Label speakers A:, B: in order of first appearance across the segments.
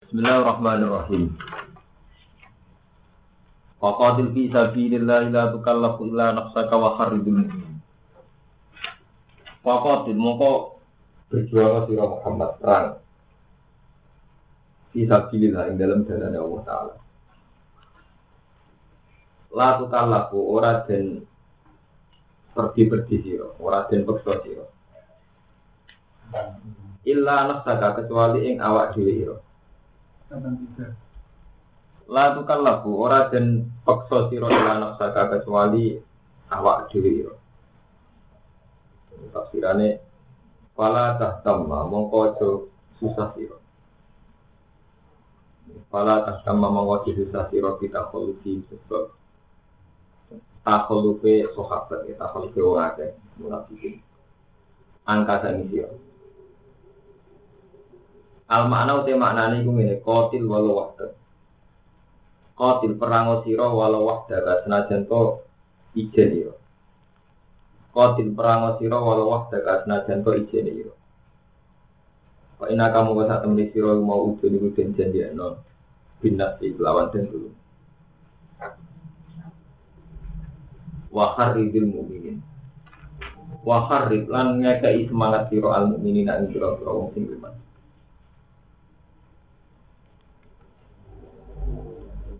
A: Bismillahirrahmanirrahim. Faqatil fi sabilillah la tukallafu illa nafsaka wa kharridul mu'min. Faqatil mongko berjuang sira Muhammad perang. Fi sabilillah ing dalam jalan Allah taala. La tukallafu ora den pergi-pergi sira, ora den peksa sira. Illa nafsaka kecuali ing awak dhewe sira. La tukal lagu ora den peksa sira ila nafsaka kecuali awak dhewe ira. Tafsirane fala tahtamma mongko aja susah sira. Fala tahtamma mongko aja susah sira kita khulufi sebab takhulufe sahabat ya takhulufe ora akeh munafikin. Angka sing sira. Al makna uti maknane iku ngene, qatil walau wahda. Qatil perang sira walau wahda senajan to ijen ira. Qatil perang sira walau wahda senajan to ijen ira. Wa inna kamu wa sak temni sira mau udan iku den binas di lawan den dulu. Wa kharridil mu'minin. Wa kharrid lan ngekei semangat sira al mu'minin ing sira-sira wong sing iman.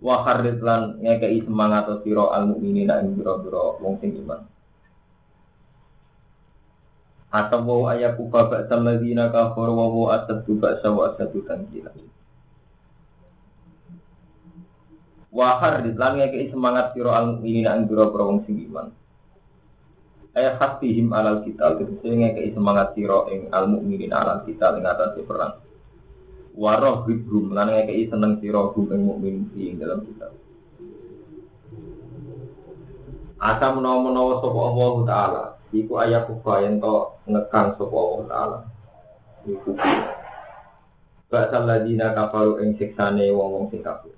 A: Wa kharrid lan ngekei semangat sira al mukminina ing pira-pira wong sing iman. Atau wa ayaku babak samadina kafir wa wa asadu ba'sa wa asadu tangkila wa kharrid lan ngekei semangat sira al mukminina ing pira-pira wong sing iman. Ayat hasbihim alal kita tegese ngekei semangat sira ing al mukminina alal kita ing atase perang waroh hibrum lan ngekei seneng sira hum ing mukmin ing dalam kitab. Asa menawa-menawa sapa Allah taala. Iku ayat kufa yen to ngekang sapa Allah taala. Iku. Bakal ladina kafaru ing siksane wong-wong sing kafir.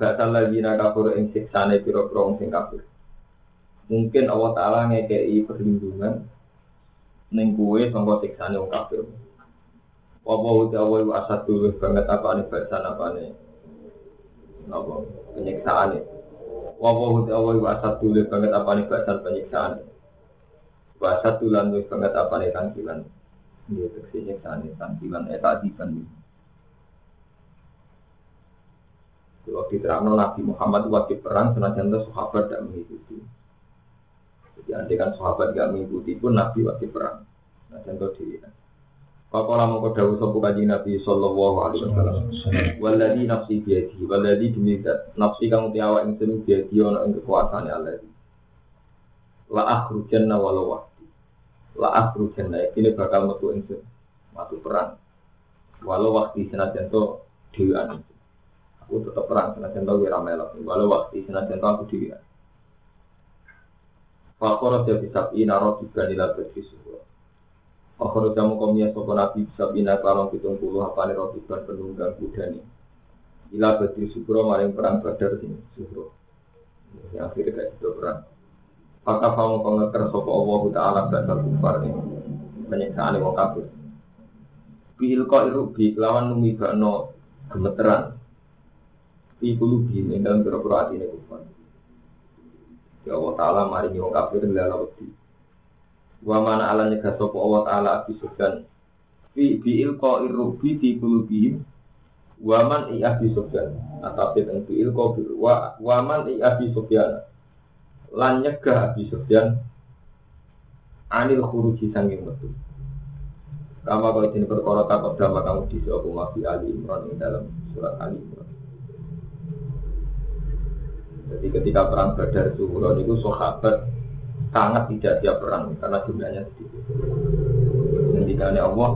A: Bakal ladina kafaru ing siksane pira-pira wong sing kafir. Mungkin Allah taala ngekei perlindungan ning kuwe sangka siksane wong kafir. Apa awal wa asad dulu banget apa nih bahasan apa? Nih apa penyiksaan Apa uti awal wa asad dulu banget apa nih bahasan penyiksaan? Wa asad tulan wis banget apa nih tangkilan. Dia teksi nyiksaan tangkilan eh tadi kan. Kalau diterangkan Nabi Muhammad wajib perang senajan itu sahabat tidak mengikuti. Andai kan sahabat gak mengikuti pun Nabi wajib perang. Nah contoh diri. Kau lama kau dahulu sopo kaji Nabi Sallallahu Alaihi Wasallam. Waladi nafsi biadi, waladi demi nafsi kamu tiawa yang seni biadi ono yang kekuasaan Allah. La akhrujanna walau wahdi. La akhrujanna ini bakal metu ingsun matu perang. Walau waktu senajan to dewan. Aku tetap perang senajan to wira melok. Walau waktu senajan to aku dewan. Fakor dia bisa ina roh juga nila berfisuh. Fakor jamu komnya sopo nabi bisa ina kalong hitung puluh apa nih roh juga penunggang kuda nih. Ila berfisuh syukur maring perang badar sini syukur. Yang akhirnya kayak itu perang. Maka kamu pengeker sopo Allah Taala dasar kufar nih. Penyiksaan wong kafir. Bihil kok irubi lawan numi bakno gemeteran. Iku lubi nih dalam biro-biro hati nih kufar. Ya Allah Ta'ala mari wong kafir lala wedi. Wa mana ala nyegah sapa Allah Ta'ala Abi Sufyan. Fi bi ilqa irrubi fi qulubihim wa man i Abi Sufyan. Atau teng fi ilqa bi wa wa man i Abi Sufyan. Lan nyegah Abi Sufyan anil khuruji sanging metu. Kama kau ini perkara kamu di suatu mafi Ali Imran di dalam surat Ali Imran. Jadi ketika perang Badar Zuhron itu sahabat sangat tidak siap perang karena jumlahnya sedikit. Ketika Allah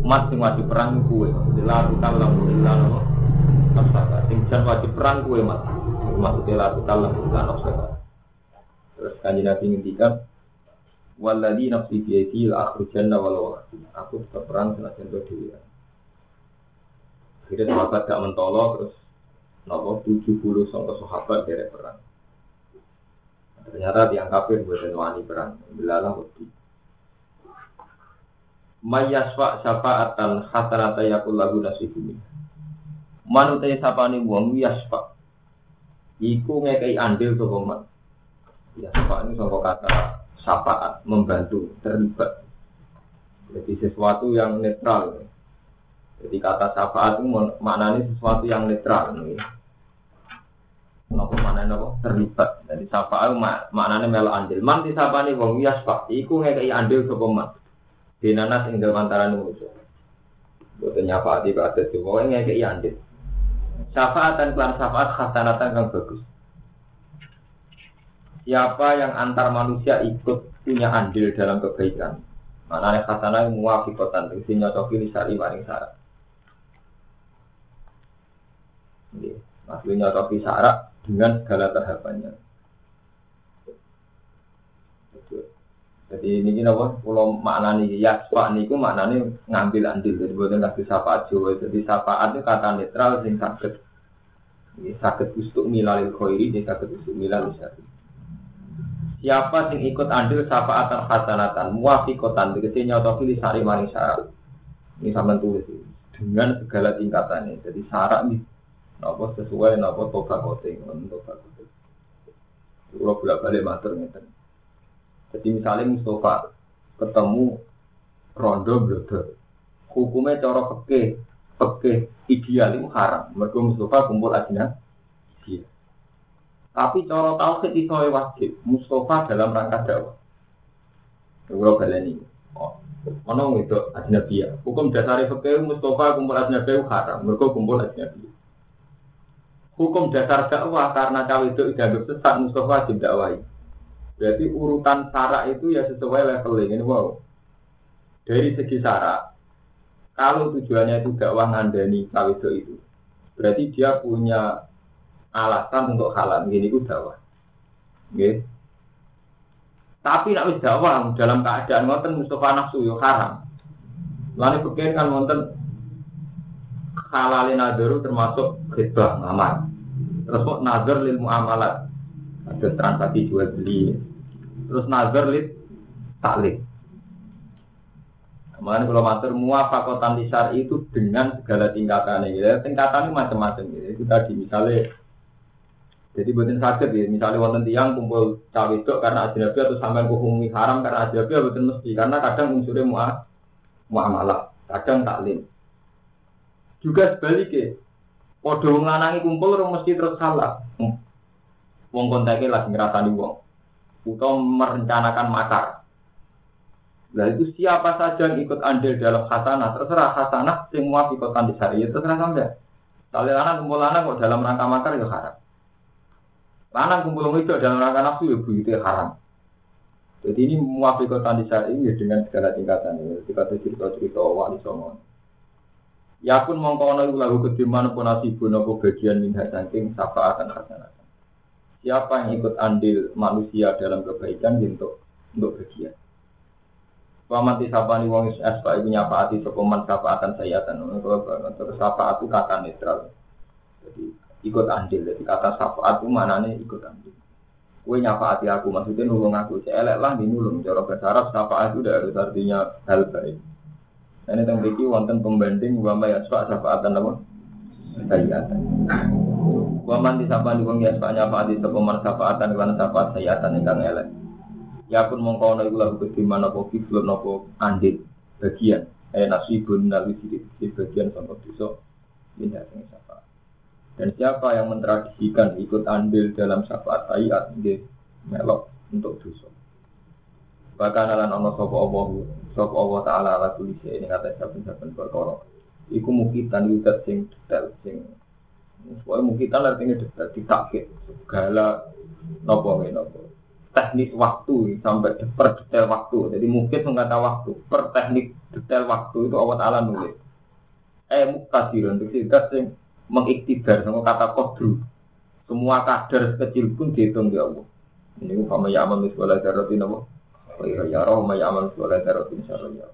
A: mas sing wajib perang kue, la tukallam illa nama nafsaka. Sing jan wajib perang kue mas. Maksudnya la tukallam illa nafsaka. Terus kanji Nabi ngendikan Walladhi nafsi biyadi la akhrujanna walau Aku tetap perang senajan itu diri. Akhirnya sahabat gak mentolo terus Nopo 70 sangka sahabat dari perang. Ternyata tiang kafir buatan wani perang. Belalah wedi. mayasfa syafa'atan hasanata yakul lahu nasibun. Manute sapane wong yasfa. Iku ngekei andil sapa man. Yasfa ini saka kata syafaat, membantu, terlibat. Jadi sesuatu yang netral. Jadi kata syafaat itu maknanya sesuatu yang netral. Kenapa mana nopo terlibat? Jadi syafaat mak maknanya melo andil. Man di sapa nih wong wias pak. Iku ngekei andil sopo man. Dinana sing dalam antara nuso. Bukan nyafaati pada semua ngekei andil. Syafaat dan kelar syafaat khasanatan kang bagus. Siapa yang antar manusia ikut punya andil dalam kebaikan, mana yang khasanah muafiqatan, sing nyocoki lisari maring syarat. Maksudnya nyocoki syarat dengan segala tahapannya. Jadi ini apa? Kalau maknanya ya, pak niku maknanya ngambil andil. Jadi bukan kasih syafaat Jawa. Jadi syafaat itu kata netral sing sakit. Sakit ustuk milalil khairi, ini sakit ustuk milalil syari. Siapa sing ikut andil syafaat hasanatan, muafiqatan, dikasih nyotoki di sari maring syarat. Ini sama tulis dengan segala tingkatannya. Jadi syarat ini Napa sesuai napa toba kote, toba kote. Kalau bolak balik matur ngeten. Jadi misalnya Mustafa ketemu rondo blodo, hukumnya cara peke, peke ideal itu haram. Mereka Mustafa kumpul aja iya. Tapi cara tauhid itu wajib. Mustafa dalam rangka dakwah. Kalian ini, oh, mana itu ajnabiyah. Hukum dasar fikih Mustafa kumpul ajnabiyah haram. Mereka kumpul ajnabiyah hukum dasar dakwah karena cawe itu dianggap sesat Mustafa wajib dakwah. Berarti urutan syarat itu ya sesuai leveling ini wow. Dari segi syarat, kalau tujuannya itu dakwah ngandani cawe itu, berarti dia punya alasan untuk halal. Gini itu dakwah. Okay. Tapi nak wis dakwah dalam keadaan ngoten Mustafa nafsu yo haram. Lalu pikir kan ngoten halalin nadaru termasuk khidbah ngamar. Terus kok nazar lil muamalat. Ada transaksi jual beli. Terus nazar lil taklik. Makanya kalau matur muafakotan lisar itu dengan segala tingkatannya. Gitu. Tingkatannya macam-macam. Gitu. Itu tadi misalnya jadi buatin sakit ya, misalnya wonten tiang kumpul cawe itu karena ajnabi atau sampai kuhumi haram karena ajnabi buatin mesti karena kadang unsurnya muah muamalah, kadang taklim. Juga sebaliknya, Podo wong lanangi kumpul ora mesti terus salah. Hmm. Wong kontake lagi ngrasani wong. Utawa merencanakan makar. Nah itu siapa saja yang ikut andil dalam khasanah, terserah khasanah sing muaf ikut andil syariah, terserah sampai. Kalau lanang kumpul lanang kok dalam rangka makar ya haram. Lanang kumpul itu dalam rangka nafsu ya itu haram. Jadi ini muaf ikut andil syariah ya dengan segala tingkatan. Ya. Kita cerita-cerita wali songon. Ya pun mongko ana iku lagu kediman pun nasibun apa bagian minha saking syafaatan hasanatan. Siapa yang ikut andil manusia dalam kebaikan untuk untuk bagian. Paman sapani wong is asfa iku nyafaati sapa man syafaatan sayatan. Terus syafaat itu kata netral. Jadi ikut andil. Jadi kata syafaat itu manane ikut andil. Kue nyafaati aku maksudnya nulung aku. Saya lah dinulung. Cara bahasa Arab itu dari artinya hal baik. Ini tentang biki wonten pembanding wa ma yasfa syafaatan apa? Sayyatan. Wa man disapani wong yasfa nyafaati sapa man syafaatan lan syafaat sayyatan ingkang elek. Ya pun mongko ana iku lagu kediman apa kiflun apa andit bagian eh nasibun nabi di bagian sama dosa tidak sing syafaat. Dan siapa yang mentradisikan ikut andil dalam syafaat sayyat dia melok untuk dosa. Bahkan alan ono sopo Allah, sopo Allah Taala ala tulis ini kata saben-saben perkara. Iku mukitan yudat sing detail sing Soalnya mukitan artinya detail ditakit segala nopo nopo teknis waktu sampai per detail waktu. Jadi mungkin mengata waktu per teknik detail waktu itu Allah Taala nulis. Eh muktadir untuk sehingga sing mengiktibar sama kata kodru. Semua kadar kecil pun dihitung di Allah. Ini sama ya amal misalnya darotin Allah. Wa ya roh ma ya'mal sholat darotin syarriyah.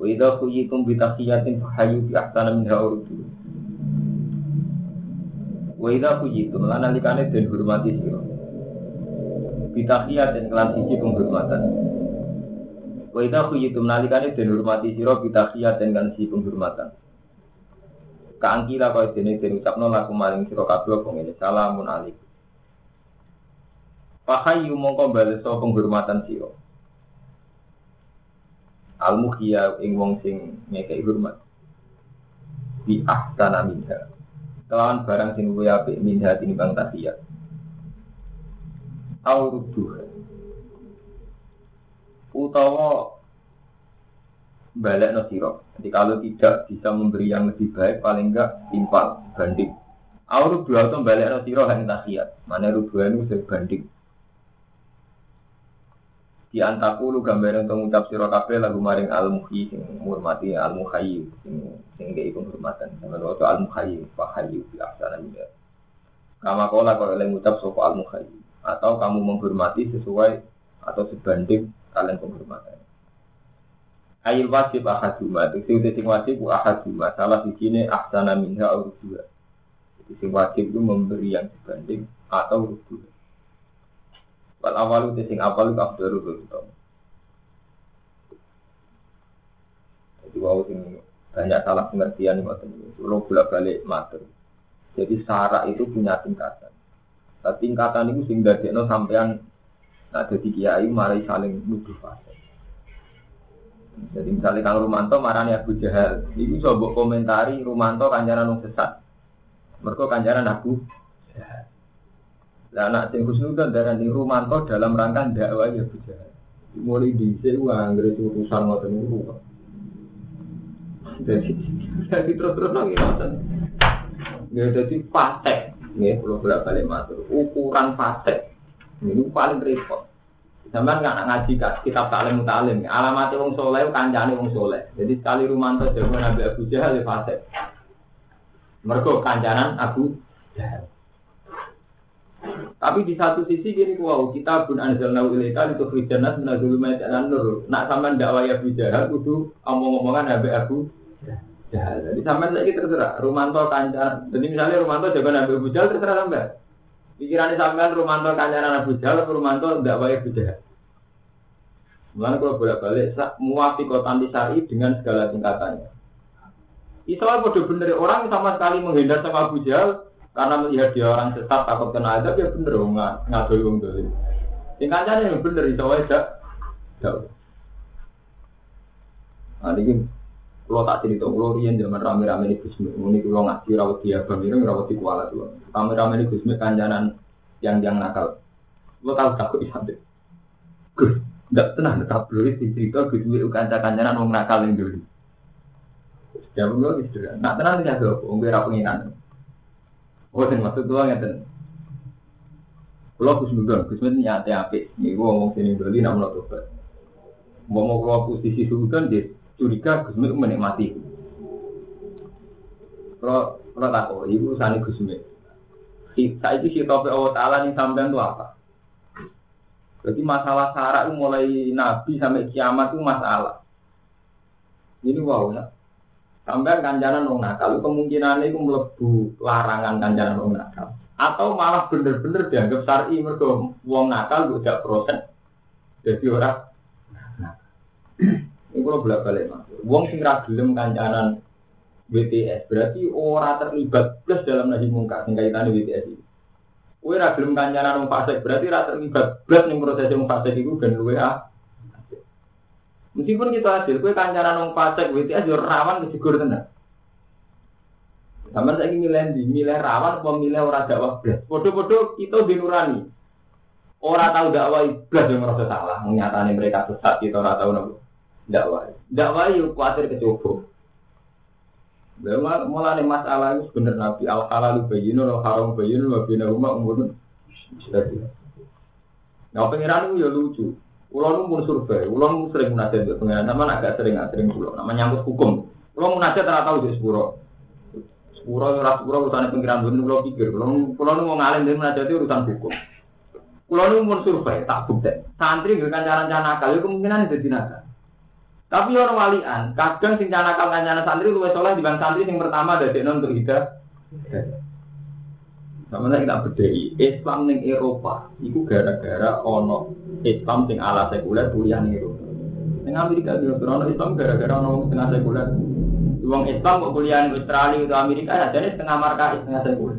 A: Wa idha kuyikum bitahiyatin fahayu bi ahsana min ha'urudu. Wa idha kuyikum lana likane dan hormati siro. Bitahiyatin kelan siji penghormatan. Wa idza khuyitum nalikane den hormati sira bitahiyat dan si penghormatan. Kaangkila kaya dene den ucapno laku maring sira kabeh apa ngene salamun alaikum. Fahayu mongko bales penghormatan sira. Al mukhia ing wong sing ngekeki hormat. Bi ahsana minha. Kelawan barang sing luwih apik minha tinimbang tahiyat. Au rudduh utawa balik no siro. Jadi kalau tidak bisa memberi yang lebih baik, paling enggak timpal banding. Dua itu balik no siro hanya tahiyat. Mana dua itu banding. Di antaku lu gambar untuk mengucap siro kafe lagu maring al muhi sing murmati al muhayyi sing sing gak penghormatan. Sama waktu al muhayyi fahayu di aksana juga. Kama kola kalau yang mengucap sopo al muhayyi atau kamu menghormati sesuai atau sebanding kalian penghormatan. Ail wajib ahaduma, itu sing wajib ahaduma, salah di sini ahsana minha urut dua. Jadi sing wajib itu memberi yang dibanding atau urut dua. Wal awal itu sing awal itu afdalu itu. Jadi wow sing banyak salah pengertian ini. Kalau bolak balik mater. Jadi syarat itu punya tingkatan. Nah, tingkatan itu sing dadekno sampean Nah, jadi kiai marai saling nuduh fasik. Jadi misalnya kalau Rumanto marani Abu Jahal, ini coba komentari Rumanto kanjaran sesat. Mereka kanjaran Abu. Lah anak sing Husnudan darah di Rumanto dalam rangka dakwah ya Jahal. Mulai di sini uang dari urusan ngoten niku. Jadi terus-terus lagi ngoten. Ya jadi fasik. Nggih, kalau bolak balik matur. Ukuran fasik ini paling repot. Sampai nggak ngaji kitab taklim talim. Alamat wong soleh, kancane wong soleh. Jadi sekali Rumanto jago Nabi Abu Jahal ya fase. Mereka kancanan Abu Jahal. Tapi di satu sisi gini wow kita pun anzalna ilaika itu krijanas minadzulumat dan nur. Nak sama dakwah Abu Jahal kudu omong-omongan Nabi Abu Jahal. Jadi sampai lagi terserah. Rumanto kancan. Jadi misalnya Rumanto jago Nabi Abu Jahal terserah sampai. Pikirannya sampean Rumanto kancanan Abu Jahal, Rumanto tidak baik Abu Jahal. Mulai kalau bolak balik, muafikotan disari dengan segala tingkatannya. Islam bodoh bener orang sama sekali menghindar sama Abu Jahal karena melihat dia orang sesat takut kena azab ya bener nggak ngadoi wong dolim. Tingkatannya yang bener itu aja. Jauh. Nah ini kalau tak cerita, kalau rian zaman rame-rame ini Gusmi, ini kalau ngaji rawat dia, bami rawat di kuala tuh. Rame-rame ini Gusmi kanjanan yang yang nakal. Lo tahu takut isabel. Gus, nggak tenang, tetap dulu di cerita Gusmi kanca kanjanan mau nakal yang dulu. Ya belum gitu. Nak tenang tidak tuh, ungkir apa pengiran. Oh, dan maksud tuh nggak ten. Kalau Gusmi dong, Gusmi ini nyate. Nih gua ngomong sini dulu, nak mau tuh. Mau mau keluar posisi sultan dia curiga Gus menikmati. Kalau kalau tak kok, ibu sani Gus. Saya itu si topik Allah Taala nih sampean itu apa? Jadi masalah syarat mulai Nabi sampai kiamat itu masalah. Ini wow ya. Sampai kanjaran wong nakal, kemungkinan itu melebu larangan kanjaran wong nakal. Atau malah bener-bener dianggap syar'i mergo wong nakal tidak proses. Jadi orang ini kalau bolak balik mas. Wong sing ragilem kancanan WTS berarti orang terlibat plus dalam nahi mungkar sing kaitannya WTS ini. Kue ragilem kancanan wong berarti rata terlibat plus ning proses wong fasik itu dan luwe ah. Meskipun kita hasil, kue kancanan wong fasik WTS yo rawan kejegur tenan. Saya ingin milih di milih rawan apa milih orang dakwah belas. Bodoh-bodoh kita dinurani. Orang tahu dakwah belas yang merasa salah. Menyatakan mereka sesat kita orang tahu nabi dakwah. Dakwah itu khawatir kecoba. Mulai masalah itu sebenarnya Nabi al halal bayinu al haram bayinu wa rumah umur Nah pengiran itu ya lucu. Ulon pun survei, ulon sering munajat ke pengiran sama agak sering agak sering pulau. Nama nyangkut hukum. Ulon munajat ternyata tahu di sepuro. Sepuro ora sepuro urusan pengiran dulu pulau pikir. Ulon ulon mau ngalim dari munajat itu urusan hukum. Ulon pun survei tak bukti. Santri gak cara-cara nakal, kemungkinan itu nakal. Tapi orang walian, kadang sing canakal kancana santri luwes soleh di santri sing pertama dari non untuk hidup. Sama kita bedai Islam ning Eropa, itu gara-gara ono Islam sing ala sekuler kuliah ning Eropa. Ning Amerika yo ono Islam gara-gara ono setengah sekuler. Wong Islam kok kuliah Australia atau Amerika ya jadi setengah markai setengah sekuler.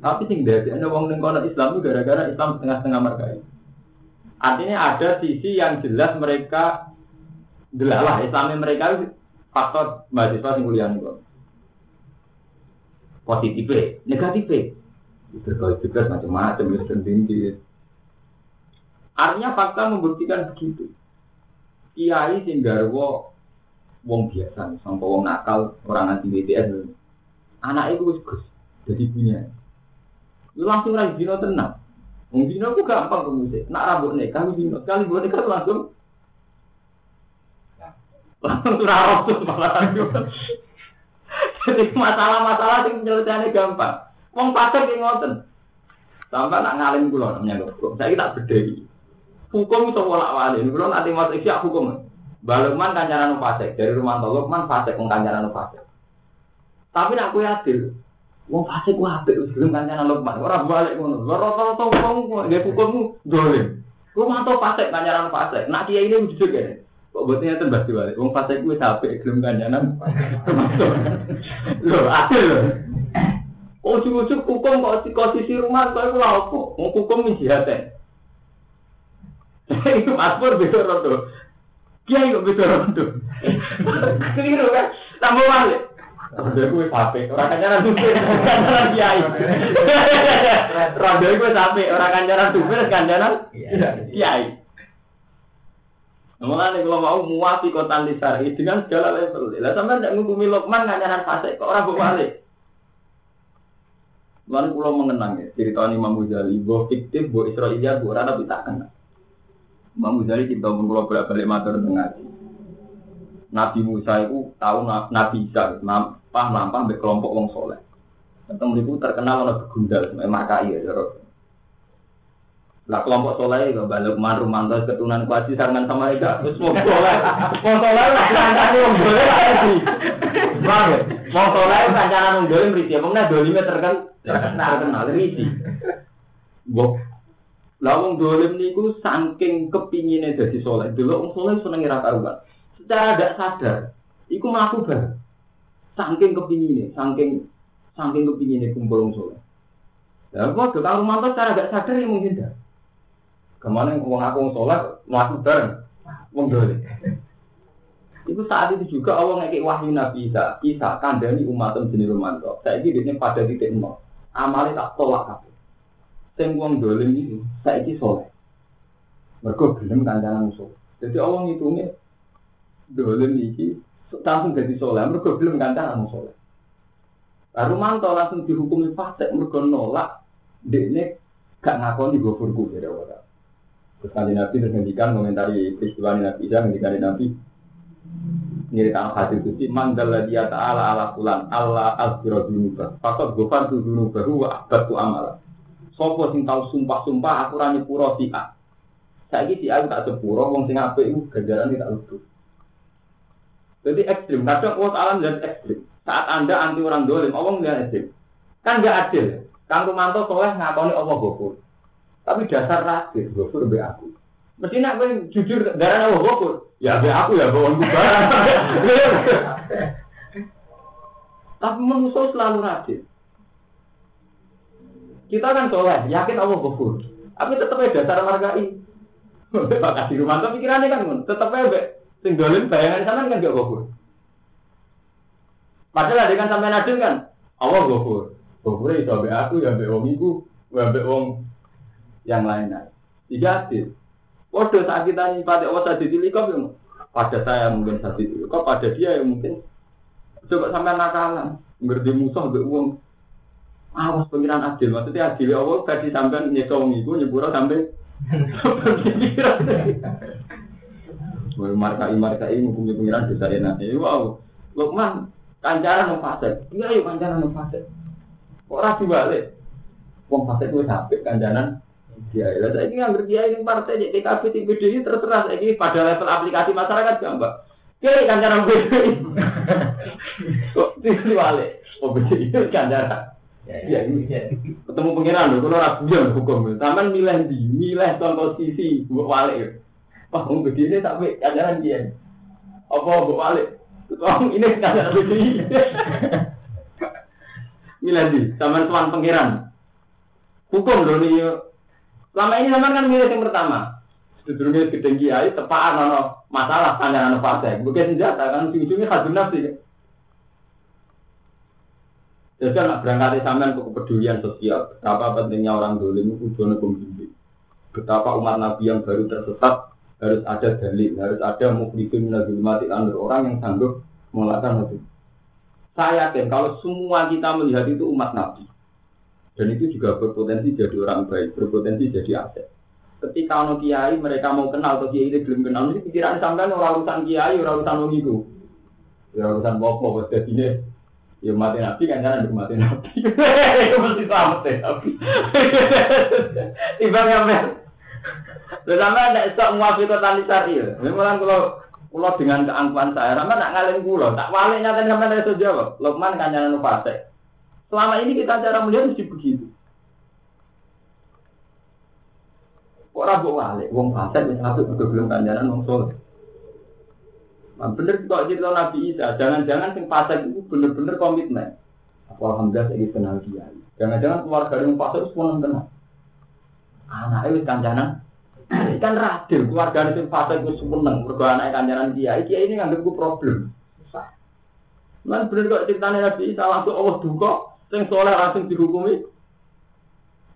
A: Tapi sing dadi ana wong ning kono Islam itu gara-gara Islam setengah-setengah markai. Artinya ada sisi yang jelas mereka delalah Islamnya mereka faktor mahasiswa sing kuliah ning Positif, negatif. Berkali juga macam-macam ya sendiri. Artinya fakta membuktikan begitu. Kiai sing garwo wong biasa, sampai wong nakal, orang anti BTS. Anak itu gus, jadi punya. Lu langsung lagi dino tenang. Wong dino itu gampang kemusik. Nak rambut nih, kami dino. Kali buat nikah langsung langsung surah tuh malah Jadi masalah-masalah yang penyelesaiannya gampang. Wong pasar yang ngoten. Sampai nak ngalim kula namanya kok. Saya tak bedheki. Hukum itu bolak wali. Kula nanti masuk siap hukum. Balukman kancaran fasik dari rumah Lukman fasik wong kancaran fasik. Tapi nak kowe adil. Wong fasik ku apik wis gelem kancaran Lukman. Ora balik ngono. Rata-rata wong nggih hukummu dolim. Rumah to fasik kancaran fasik. Nak kiai ini wujud kene. Kok botnya itu mbak diwali. Wong fasik ku sampai gelem kancaran. Lho, adil lho. Ujung-ujung hukum kok posisi rumah kok iku lha opo? Wong hukum jihate. Itu paspor beda rondo. Kiai kok beda rondo. Keliru kan? Tambah balik. Rondo kuwi sampe ora kancaran supir, kancaran kiai. Rondo kuwi sampe ora kancaran supir, kancaran kiai. Mulane kalau mau muafi kota lisari dengan segala level. Lah sampean tidak ngukumi Lokman kancaran fase kok ora balik. Mulane kula mengenang ya cerita Imam Ghazali, bahwa fiktif, bahwa Israiliyat, bahwa rada tak kenal. Imam Ghazali kita pun kalau bolak-balik matur dengan Nabi Musa itu tahu Nabi Isa nampah nampah be kelompok wong soleh. Ketemu itu terkenal oleh begundal, maka iya ya. Lah kelompok soleh itu balik man rumanto keturunan kuasi sarangan sama Ega. Terus mau soleh, mau soleh lah kancane wong soleh lah Bang, mau soleh kancane wong soleh mriki, wong nah dolime terkenal terkenal risi. Bok lah wong dolim niku saking kepingine dadi soleh. Dulu wong soleh seneng ora karuan. Secara gak sadar, iku mlaku bar. Saking kepingine, saking saking kepingine kumpul wong soleh. Lah kok karo mantu secara gak sadar ya mungkin dah. Ke mana wong aku wong soleh mlaku bareng wong dolim. Itu saat itu juga Allah ngekik wahyu Nabi Isa, Isa kandani umat jenis romanto. Saya ini pada titik nol. Amalnya tak tolak kabeh sing dolim itu saiki soleh. Mergo gelem kancanan musuh. Jadi Allah ngitungnya dolim iki langsung jadi soleh. Mergo gelem kancanan soleh. Lalu manto langsung dihukumi fasik mergo nolak dekne gak ngakoni gofurku dari Allah. Terus Nabi terus ngendikan komentari peristiwa Nabi Isa ngendikan Nabi nyeritakan hadis itu manggal dia ta'ala ala fulan Allah al-biro dunubah fakot gofar dunubah wa abadu amalah Sopo sing tau sumpah-sumpah aku rani pura si A. Saiki si A tak sepuro wong sing apik iku ganjaran tidak lucu. Jadi ekstrim, kadang Allah Ta'ala dan ekstrim. Saat Anda anti orang dolim, Allah nggak ekstrim. Kan nggak adil. Kang Rumanto soleh ngakoni Allah gofur. Tapi dasar rasis, gofur be aku. Mesti nak jujur darah Allah gofur. Ya be aku ya bawang barang. Tapi manusia selalu rasis. Kita kan soleh, yakin Allah gofur. Tapi tetap aja dasar margai. Pak kasih rumah tuh pikirannya kan, tetap aja sing dolim bayangan sana kan gak gofur. Padahal ada kan sampai nadil kan, Allah gofur. Gofur itu abe aku, ya abe wong iku, ya abe wong yang lain-lain. Tiga adil. Waduh saat kita nyipati Allah saja kok pada saya mungkin itu, kok pada dia yang mungkin? Coba sampai nakalan, ngerti musuh, ngerti uang, Awas pengiran adil, maksudnya adil ya Allah tadi sampai nyekau ngiku nyepura sampai Woi markai markai ngukumi pengiran enak. Wow, Lukman kancaran nang. Iya yuk kancaran nang. Kok rapi balik? Wong fase gue sampai kancaran dia. Lah saya ini nggak dia ini partai di TKP TPD terserah ini pada level aplikasi masyarakat gampang. Kiri kancaran gue. Kok balik? Oh betul itu kancaran. Ya, ya, ya. Ketemu pengiran lho, kalau ragu hukum. Taman milih di, milih contoh sisi, buat walik. Wah, wong begini tapi ajaran dia. Apa mbok balik? Wong ini ajaran begini. Miladi, sama tuan pangeran. Hukum dong nih. Selama ini sama kan milih yang pertama. Sedurungnya gedeng kiai tepaan ono masalah ono fase. Bukan senjata kan ujung-ujungnya hadun nafsi. Kan? Jadi anak berangkat sampean ke kepedulian sosial. Betapa pentingnya orang ini ujungnya pembimbing. Betapa umat Nabi yang baru tersesat harus ada dalil, harus ada mukhlifin mati anur orang yang sanggup melakukan itu. Saya yakin kalau semua kita melihat itu umat Nabi. Dan itu juga berpotensi jadi orang baik, berpotensi jadi aset. Ketika ono kiai mereka mau kenal atau kiai itu belum kenal, ini pikiran sampean orang urusan kiai, orang urusan wong itu. Ya urusan bopo, jadi ini Ya mati nabi kan jangan mati nabi. Itu mesti selamat deh nabi. Tiba ngamen. Lalu sama ada esok muafi kota nisari. Memang kalau kalau dengan keangkuhan saya, sama nak ngalahin pulau, tak walik nyata sama dari itu jawab. Lokman kan jangan lupa Selama ini kita cara melihat mesti begitu. Kok rabu walik, wong fasik wis apik belum kanjaran wong soleh. Nah, bener kok cerita Nabi Isa, jangan-jangan sing fasik itu bener-bener komitmen. Aku alhamdulillah saya kenal dia. Jangan-jangan keluarga yang fasik itu pun kenal. Anaknya wis kancanan. Kan radil keluarga yang fasik itu seneng mergo anake kancanan dia. Iki ini nganggep problem. Man bener kok ceritanya Nabi Isa langsung Allah duka, sing soleh langsung dihukumi.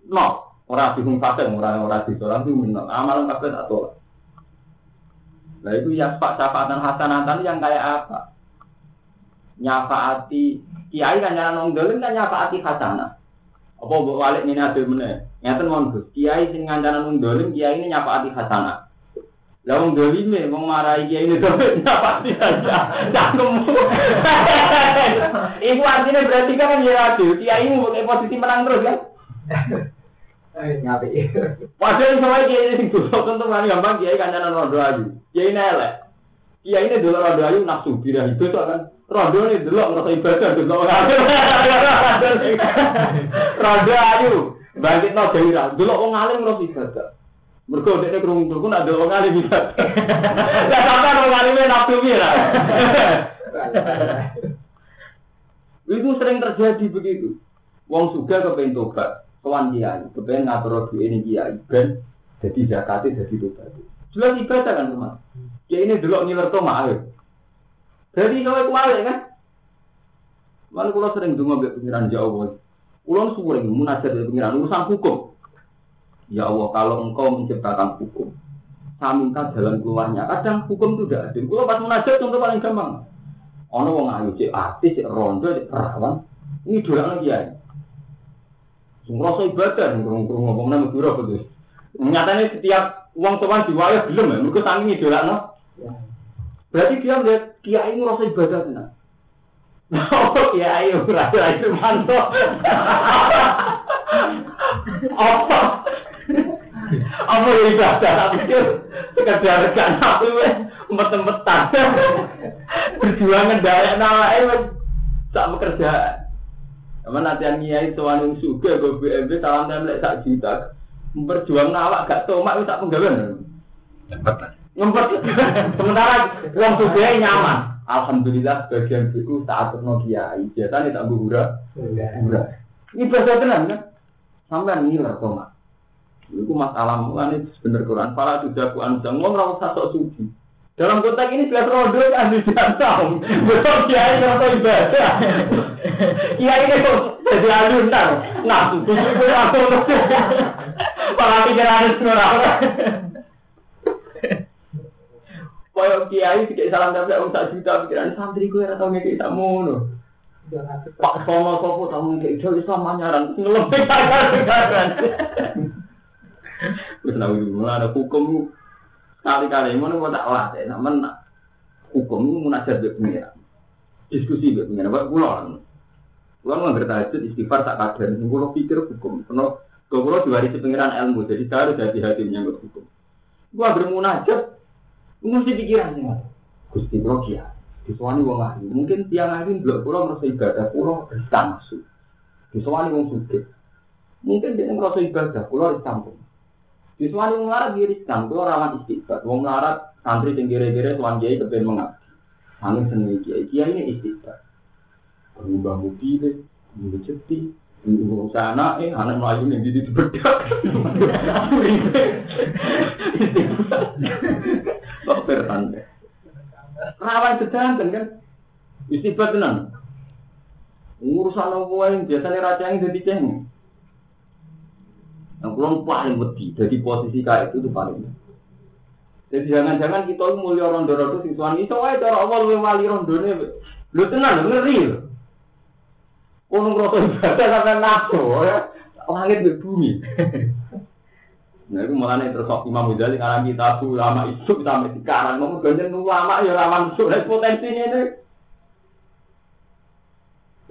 A: No, orang dihukum fasik, orang orang disolat itu minta amal kabeh tak tolak. Nah itu ya pak syafaatan hasanatan yang kayak apa? Nyafaati kiai kan jangan nong dolim kan nyafaati hasanah. Apa buat walik minadil mana? Nyata mon Kiai sing ngancanan nong dolim kiai ini nyafaati hasanah. Lah wong dolim e wong marahi kiai ini dolim nyafaati hasanah. Cangkem. Ibu artinya berarti kan ya Kiai ini pakai posisi menang terus kan?
B: Ngapi.
A: Padahal sama kiai ini dosa tentu kan gampang kiai kancanan rondo ayu. Kiai ini elek. Kiai ini dulu rondo ayu nafsu birah itu kan. Rondo ini dulu ngerasa ibadah dulu Rondo ayu bangkit no dewi dulu orang alim ngerasa ibadah. Udah ini kerungu kerungu ada orang alim ibadah. Lah sampai orang alimnya nafsu birah. Itu sering terjadi begitu. Wong suga kepengen tobat, kawan kiai, kepengen ngatur ini kiai, ben jadi zakatnya jadi tobat. Jelas ibadah kan teman. Ya ini dulu ngiler to mah Jadi kalau kuali kan, Mana kalau sering dengar mbek pengiran Allah. Kulo sering munajat dari pengiran urusan hukum. Ya Allah, kalau engkau menciptakan hukum, saya minta jalan keluarnya. Kadang hukum itu tidak adil. Kulo pas munajat contoh paling gampang. Ono wong ayu cek artis, cek rondo, cek perawan. Ini dua lagi ya. Ngerasa ibadah, ngurung-ngurung ngomong nama dura betul. Nyatanya setiap uang tuan diwayah belum ya, mereka saking idola no. Berarti dia melihat kiai ngerasa ibadah benar. Oh kiai rasa itu mantap. Apa? Apa yang ibadah? Tapi itu sekedar rekan aku empet-empetan. Berjuang ngendalek nama itu tak pekerjaan. Sama nanti yang nyai tuan yang suka gue BMB salam template sak juta. Memperjuang awak gak tomak itu tak penggawean. Ngempet. Sementara uang suka nyaman. Alhamdulillah bagian itu saat terno kiai. Biasanya tak buhura. Buhura. Ini bahasa tenang kan? Sampai ngiler tomak. Itu masalah ini bener Quran. Para sudah ku anjang. Ngomong rawat satu suci. Dalam konteks ini jelas rodo kan di tahu. Betul kiai atau ibadah. Kiai ini kok jadi aluntar. Nah, itu itu aku. Para pikiran itu orang. Koyo kiai sik salam tapi wong sak juta pikiran santri ora tau ngeki tak ngono. Pak Sono sopo tau ngeki ijo iso manyaran ngelempet kan. Wis nawi mulane hukum Kali-kali ngono kok tak latih, nak menak. Hukum munajat be pengira. Diskusi be pengira, Pak kula. Kula nggak tahajud istighfar tak kader, kula pikir hukum. Karena kula diwarisi pengiran ilmu, jadi saya harus hati-hati menyangkut hukum. Gua bermunajat, mesti pikiran nih. Gusti kula kia. Disuani wong ahli. Mungkin tiang ahli blok kula merasa ibadah riskan masuk. Disuani wong sugih. Mungkin dia merasa ibadah kula riskan Di suami melarat diriskan, itu orang istighfar. Wong melarat santri sing kira-kira suami kiai kepen mengabdi. Angin seneng kiai, kiai ini istighfar. Berubah mobil, berubah ceti, ngurus anak, eh anak melayu nih jadi dibedak. Kok bertanda? Rawan sedanten kan? Istighfar tenan. Urusan apa yang biasanya raja yang jadi cengeng. Yang pulang paling wedi, jadi posisi kayak itu tuh paling. Jadi jangan-jangan kita mulia rondo-rondo sing tuan itu aja cara Allah lu wali rondone. Lu tenang, lu ngeri. Kono ngrasa ibadah sampai nafsu ya. Langit di bumi. Nah, itu malah nih terus Imam Ghazali ngarang kita lama isu sampai sekarang. Ngomong ganjen ulama ya lawan isu potensinya ini.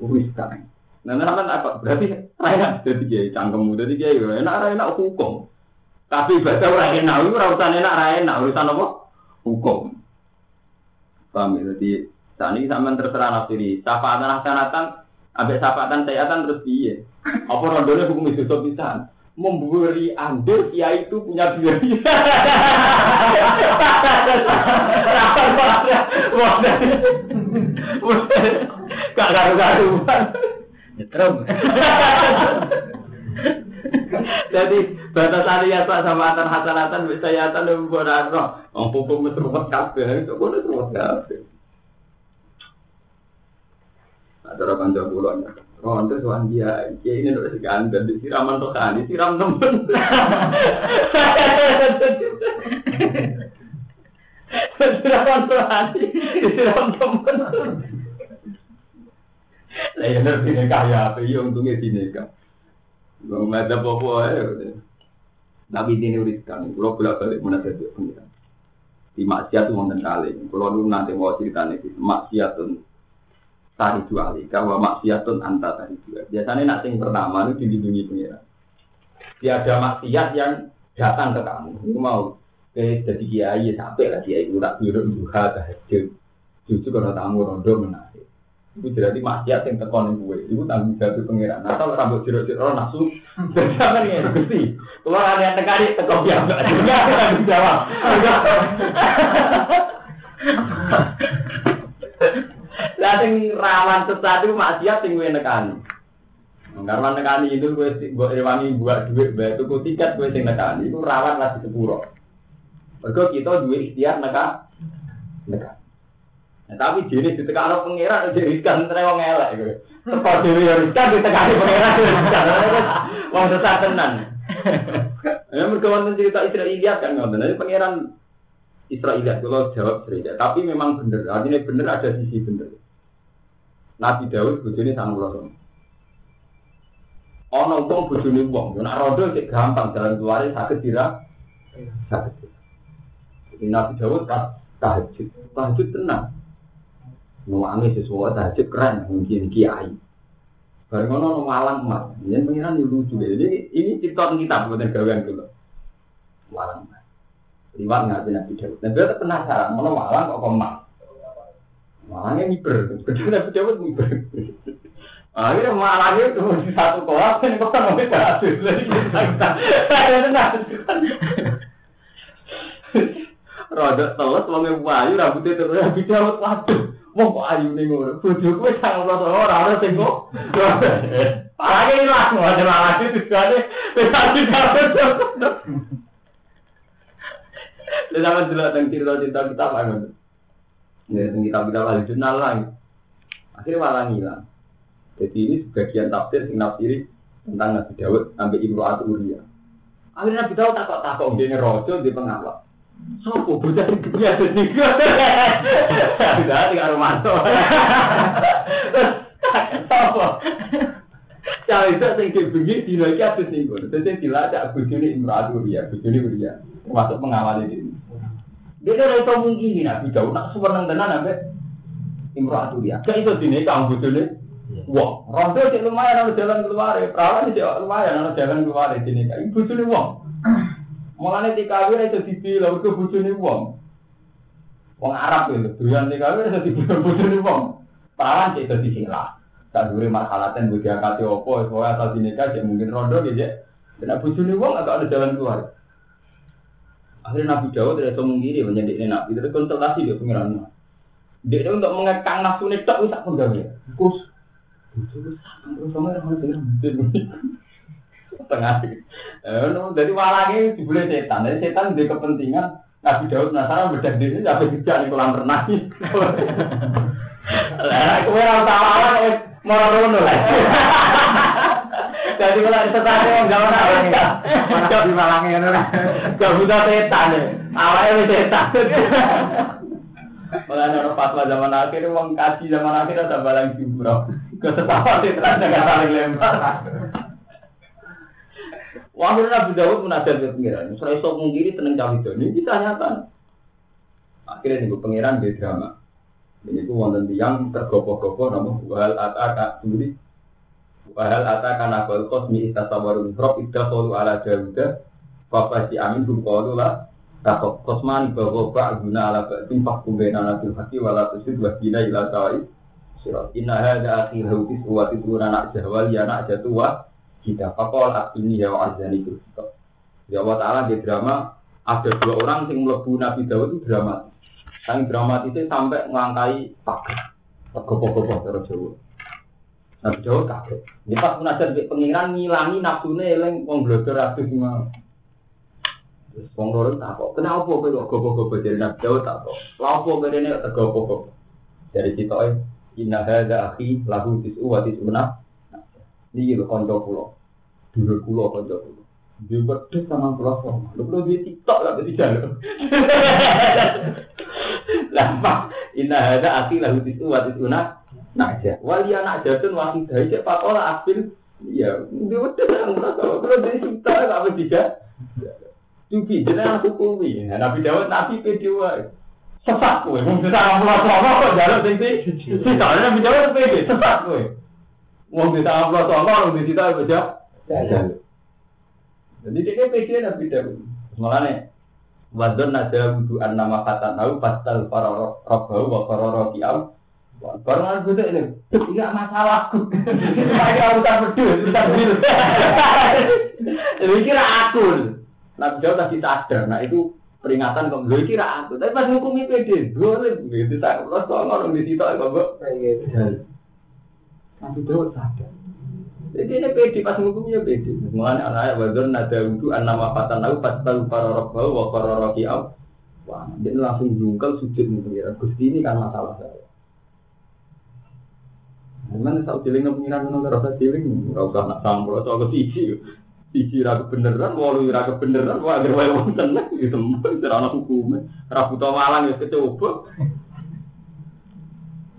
A: Wis kan. Nah, nah, apa? Berarti enak jadi kiai cangkemmu jadi kiai enak enak hukum. Tapi ibadah ora enak, itu ora urusan enak ora enak, urusan apa? Hukum. Paham ya? Jadi saat ini sampean terserah nafsiri. Syafaatan hasanatan, ambek syafaatan sayatan terus piye? Apa rondone hukum itu bisa? Memberi andil ya itu punya biaya. Gak karu-karuan.
B: Nyetrum.
A: Jadi batasan ya pak sama antar hasanatan bisa ya dan bukan roh. Om hukum itu rumah kafe, itu itu rumah kafe. Ada orang jauh pulau nya. Oh, itu tuan dia, dia ini udah seganten di siraman tuh kan, disiram temen. Siraman tuh disiram temen. Lah ya nek kaya apa ya untungnya dineka. Wong ada apa ae. Nabi dini uriskan, kalau bolak balik mana saja pengiran. Di maksiat wonten kali. Kalau lu nanti mau cerita nih, maksiatun tari dua kali. Kalau maksiatun anta tari dua. Biasanya nak sing pertama itu dilindungi pengiran. Tiada maksiat yang datang ke kamu. Itu mau ke jadi kiai sampai lah kiai itu tak biru duha tahajud. Justru kalau tamu rondo menarik. Itu berarti maksiat yang tekon gue. Itu tanggung jawab pengiran. Nah, kalau rambut jero-jero nafsu, jangan ya, gusti. Kalau ada yang tekani, tekon biasa. Enggak, tanggung jawab. Lah sing rawan sesuatu maksiat sing gue nekani. Karena nekani itu gue gue rewangi buat duit, bayar tuku tiket gue sing nekani. Itu rawan lah sepuro. Mereka kita duit ikhtiar neka, neka. Nah, tapi jenis di tengah pengiran jadi riskan terus ngelak gitu. Teko dhewe ya riskan di tengah pengiran riskan. Wong sesat tenan. Ya mergo wonten cerita Israiliyat kan ngoten. Jadi pangeran Israiliyat kalau jawab cerita, tapi memang benar. Artinya benar ada sisi benar. Nabi Daud bojone sangat loro. Ono untung bojone wong, nek rodo sik gampang jalan keluar sakit dira. Sakit. Jadi Nabi Daud tahajud, tahajud tenang. Nuwangi sesuatu tahajud keren, mungkin kiai. Bareng ono malang emas, ini pengiran lucu deh. Jadi ini cerita kita bukan gawean dulu. Malang emas. Liwat ngerti Nabi Daud. Nabi Daud penasaran, mana malang kok emas? Malangnya miber, kedua Nabi Daud miber. Akhirnya malangnya itu di satu kolam, ini kok mau kita hasil lagi kita. Ada tenang. Rodok teles, wongnya wayu, rambutnya terus Nabi Daud, waduh. Wong kok ayu ning ngono. Bojoku wis sangat ora ora sing kok. Parane ilang wae itu tujuane wis ati kabeh. Lha sampe dulu teng cerita-cerita kita apa ngono. Ya teng kita kita wali jurnal lah. Akhirnya malah ngilang. Jadi ini sebagian tafsir sing nafsiri tentang Nabi Daud sampai Ibnu Aturia. Akhirnya Nabi Daud takut takut dia ngerojo di pengawal. Sopo bocah iki ya dadi. Sudah tinggal Romanto. Sopo? Cah itu sing dibengi dino iki abis ning kono. Dadi dilacak bojone Imratu ya, bojone Uria. Termasuk pengawal ini. Dia ora iso mungkin Nabi Daud nak suweneng tenan ambek Imratu ya. Gak iso dinikah bojone. Wah, rondo cek lumayan ana jalan keluar, perawan cek lumayan ana jalan keluar dinikah. Bojone wong. Mulane dikawin itu dibilang ke bojone wong. Wong Arab itu doyan dikawin itu dibilang bojone wong. Perawan cek itu disilah. Tak dure marhalatan bagi akati opo, soalnya asal dinikah cek mungkin rondo gitu. Dan bojone wong agak ada jalan keluar. Akhirnya Nabi Dawud tidak gini menjadi Nabi itu konsultasi dia pengiran. Dia itu untuk mengekang nafsu ini tak bisa pun gawe. Kus, terus sama orang tengah. Eh, dari walangnya dibeli setan. Dari setan dia kepentingan Nabi Dawud penasaran bedah diri sampai tidak di kolam renang. Lah, aku ora tahu mau ngono lah. Jadi kalau setan yang gak mana mana di malangnya ngono. Gak buta setan ya. Awalnya setan. Malah orang fatwa zaman akhir, uang kaji zaman akhir ada balang jumroh. Kesetawa setan jangan saling lempar. Wahyu Nabi Dawud munajat ke pengiran. Misalnya sok mungkiri tenang cawe itu. Ini kita nyata. Akhirnya nih pengiran di drama. Ini tuh wonten tiang tergopoh-gopoh nama wahal ataka sendiri Wahal ata kana bal qasmi istasawarun rob idda qalu ala jawda Bapak si amin kum qalu la takok kosman bahwa pak guna ala ba'din fakum bena nabil haki wala tusid wa bina ila Surat inna hadha akhir hautis wa tisuna nak jahwal ya nak jatuwa kita pakol ini ya azani itu Ya Allah Ta'ala di drama ada dua orang yang melebu Nabi Dawud itu dramatis. Yang dramatis itu sampai melangkai pagar. Gopoh-gopoh terus Jawa. Nabi Dawud kaget. Ini pas munajat di pengiran ngilangi nafsunya yang blogger aduh semua. Terus wong loro tak kok. Kenapa kowe kok gopo-gopo dari Nabi Dawud tak kok. Lapo kowe ini kok gopo-gopo. Dari kita inna hadza akhi lahu tis'u wa tis'una. Ini lho kanca kula. Dulur kula kanca kula. Dia berdek sama pulau sama. Lu perlu dia tiktok lah jalan. Lama. Inna hadza akhi lahu tis'u wa tis'una. Naja. Wali anak jatun wahidah. Cek pakola akhir. Iya. Dia berdek sama pulau sama. Perlu dia tiktok lah tidak. Cuci. Jadi aku kumi. Nabi Dawud Nabi kedua. Sesat kowe. Wong sama pulau sama kok jalan tinggi. Tidak. Nabi Dawud pede. Sesat kowe. Wong di sama. Wong di situ aja. Jadi dia pede Nabi Dawud. Makanya Wadon nada wudu an nama kata tahu pasal para robbau wa para rokiam. Aku tuh ini, tidak masalahku. Saya urusan pedus, urusan bil. Jadi kira aku. Nabi Dawud tadi sadar, nah itu peringatan kok gue kira aku. Tapi pas hukumi pede, boleh gitu. Saya terus kok ngomong di situ kok Nabi Dawud sadar. Jadi ini pede pas hukumnya pede. Mulanya anak wadon nada untuk anak mafatan aku pas tahu para robbau wa para rokiam. Wah, dia langsung jungkel sujud mengira. Gusti ini kan masalah saya. Mana tahu ciling pengiran ngono rasa ciling, ora usah nak sampur atau ke siji. Siji ra kebenaran, walu ra kebenaran, wah agar wae wong tenang gitu. Ora ana hukume. Ra buta malang ya kecoba.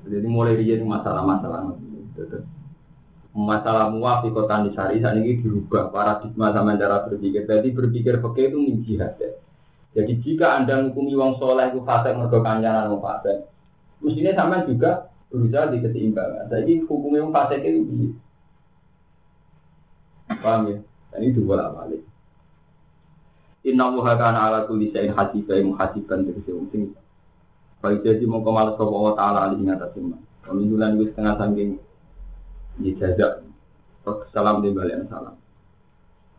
A: Jadi mulai dia masalah-masalah masalah muafi kota nisari saat ini dirubah paradigma sama cara berpikir. Jadi berpikir pakai itu min ya. Jadi jika anda menghukumi wong soleh itu fase mergo kancanan wong fase, mestinya sama juga berusaha di keseimbangan. Jadi hukumnya wong fase itu di paham ya? Dan ini dua lah balik. Inna muha kana ala kulli syai'in hasiba muhasiban dari wong sing. Kalau jadi mau kemales ke Allah Ta'ala alih atas iman. Pemindulan itu setengah saking dijajak salam di balik salam.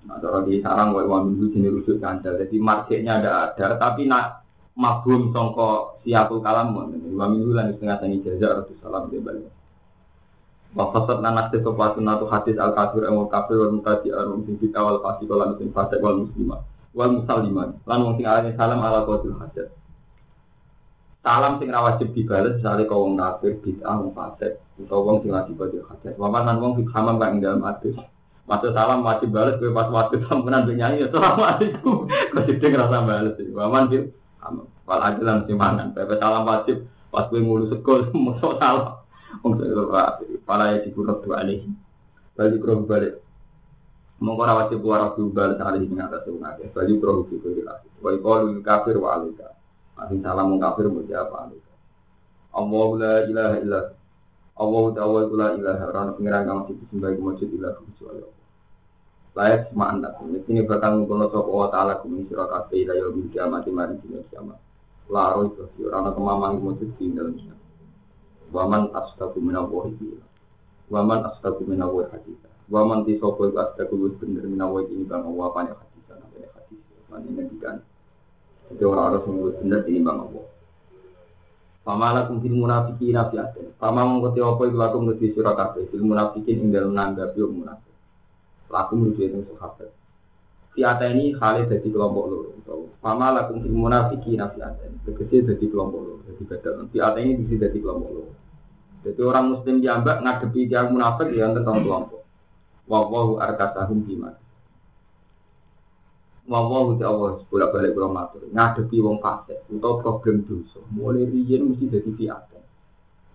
A: Nah, kalau di sarang wa minggu sini rusuk kancel. Jadi marketnya ada ada, tapi nak mabum songko kalam mon. Wa minggu lan setengah tani jajak rasul salam di balik. Wa fasad nanas te sopa sunatu hadis al kafir emul kafir wal mutadi arum sing kita wal fasik wal muslim fasik wal muslimah wal musaliman. Lan sing alane salam ala qatil hajat. Salam sing ra wajib dibales misalnya kau wong kafir bid'ah wong fasik utawa wong sing lagi badhe hajat. Waman lan wong sing hamam kang dalem adus. Maksud salam wajib bales kowe pas waktu sampenan mbek nyanyi assalamualaikum. Kok sithik ngrasa bales. Waman bil. Wal ajalan sing mangan. Pepe salam wajib pas kowe ngulu sekol mosok salam. Wong sing pala ya dikurut dua alih. Balik kro balik. Mongko ora wajib ora bales alih ing atas wong akeh. Balik kro dikurut. Wa qalu kafir wa alika. Masih salam wong kafir mau apa? Allah la ilaha illa Allah ta'ala la ilaha orang pengiran disembah iku masjid ilah kecuali Allah. Layak semua anda. Ini bakal ngumpulno sapa Allah taala kuwi sira kabeh ila kiamat mari kiamat. Laro itu orang kemaman masjid di dalam kiamat. Waman astagu minallahi bila. Waman astagu minallahi hadisa. Waman ti sapa iku astagu bener minallahi ini bang Allah apa hadisa namanya hadis. Mana ngendikan Jadi orang harus menurut benar di imam Allah. Pamala kumfil munafikin nafiatin. Pama mengkoti apa itu laku menuju surah kabeh. Fil munafikin ing dalam nanggapi wong munafik. Laku menuju itu sahabat. Fiata ini khalid jadi kelompok loro. Pamala kumfil munafikin nafiatin. Tegese jadi kelompok loro. Jadi beda. Fiata ini bisa jadi kelompok loro. Jadi orang muslim jambak ngadepi yang munafik ya tentang kelompok. Wawahu arkasahum biman. Wawahu ti Allah bolak balik kurang matur ngadepi wong fasik utawa problem dosa. Mulai riyen mesti jadi fiatan.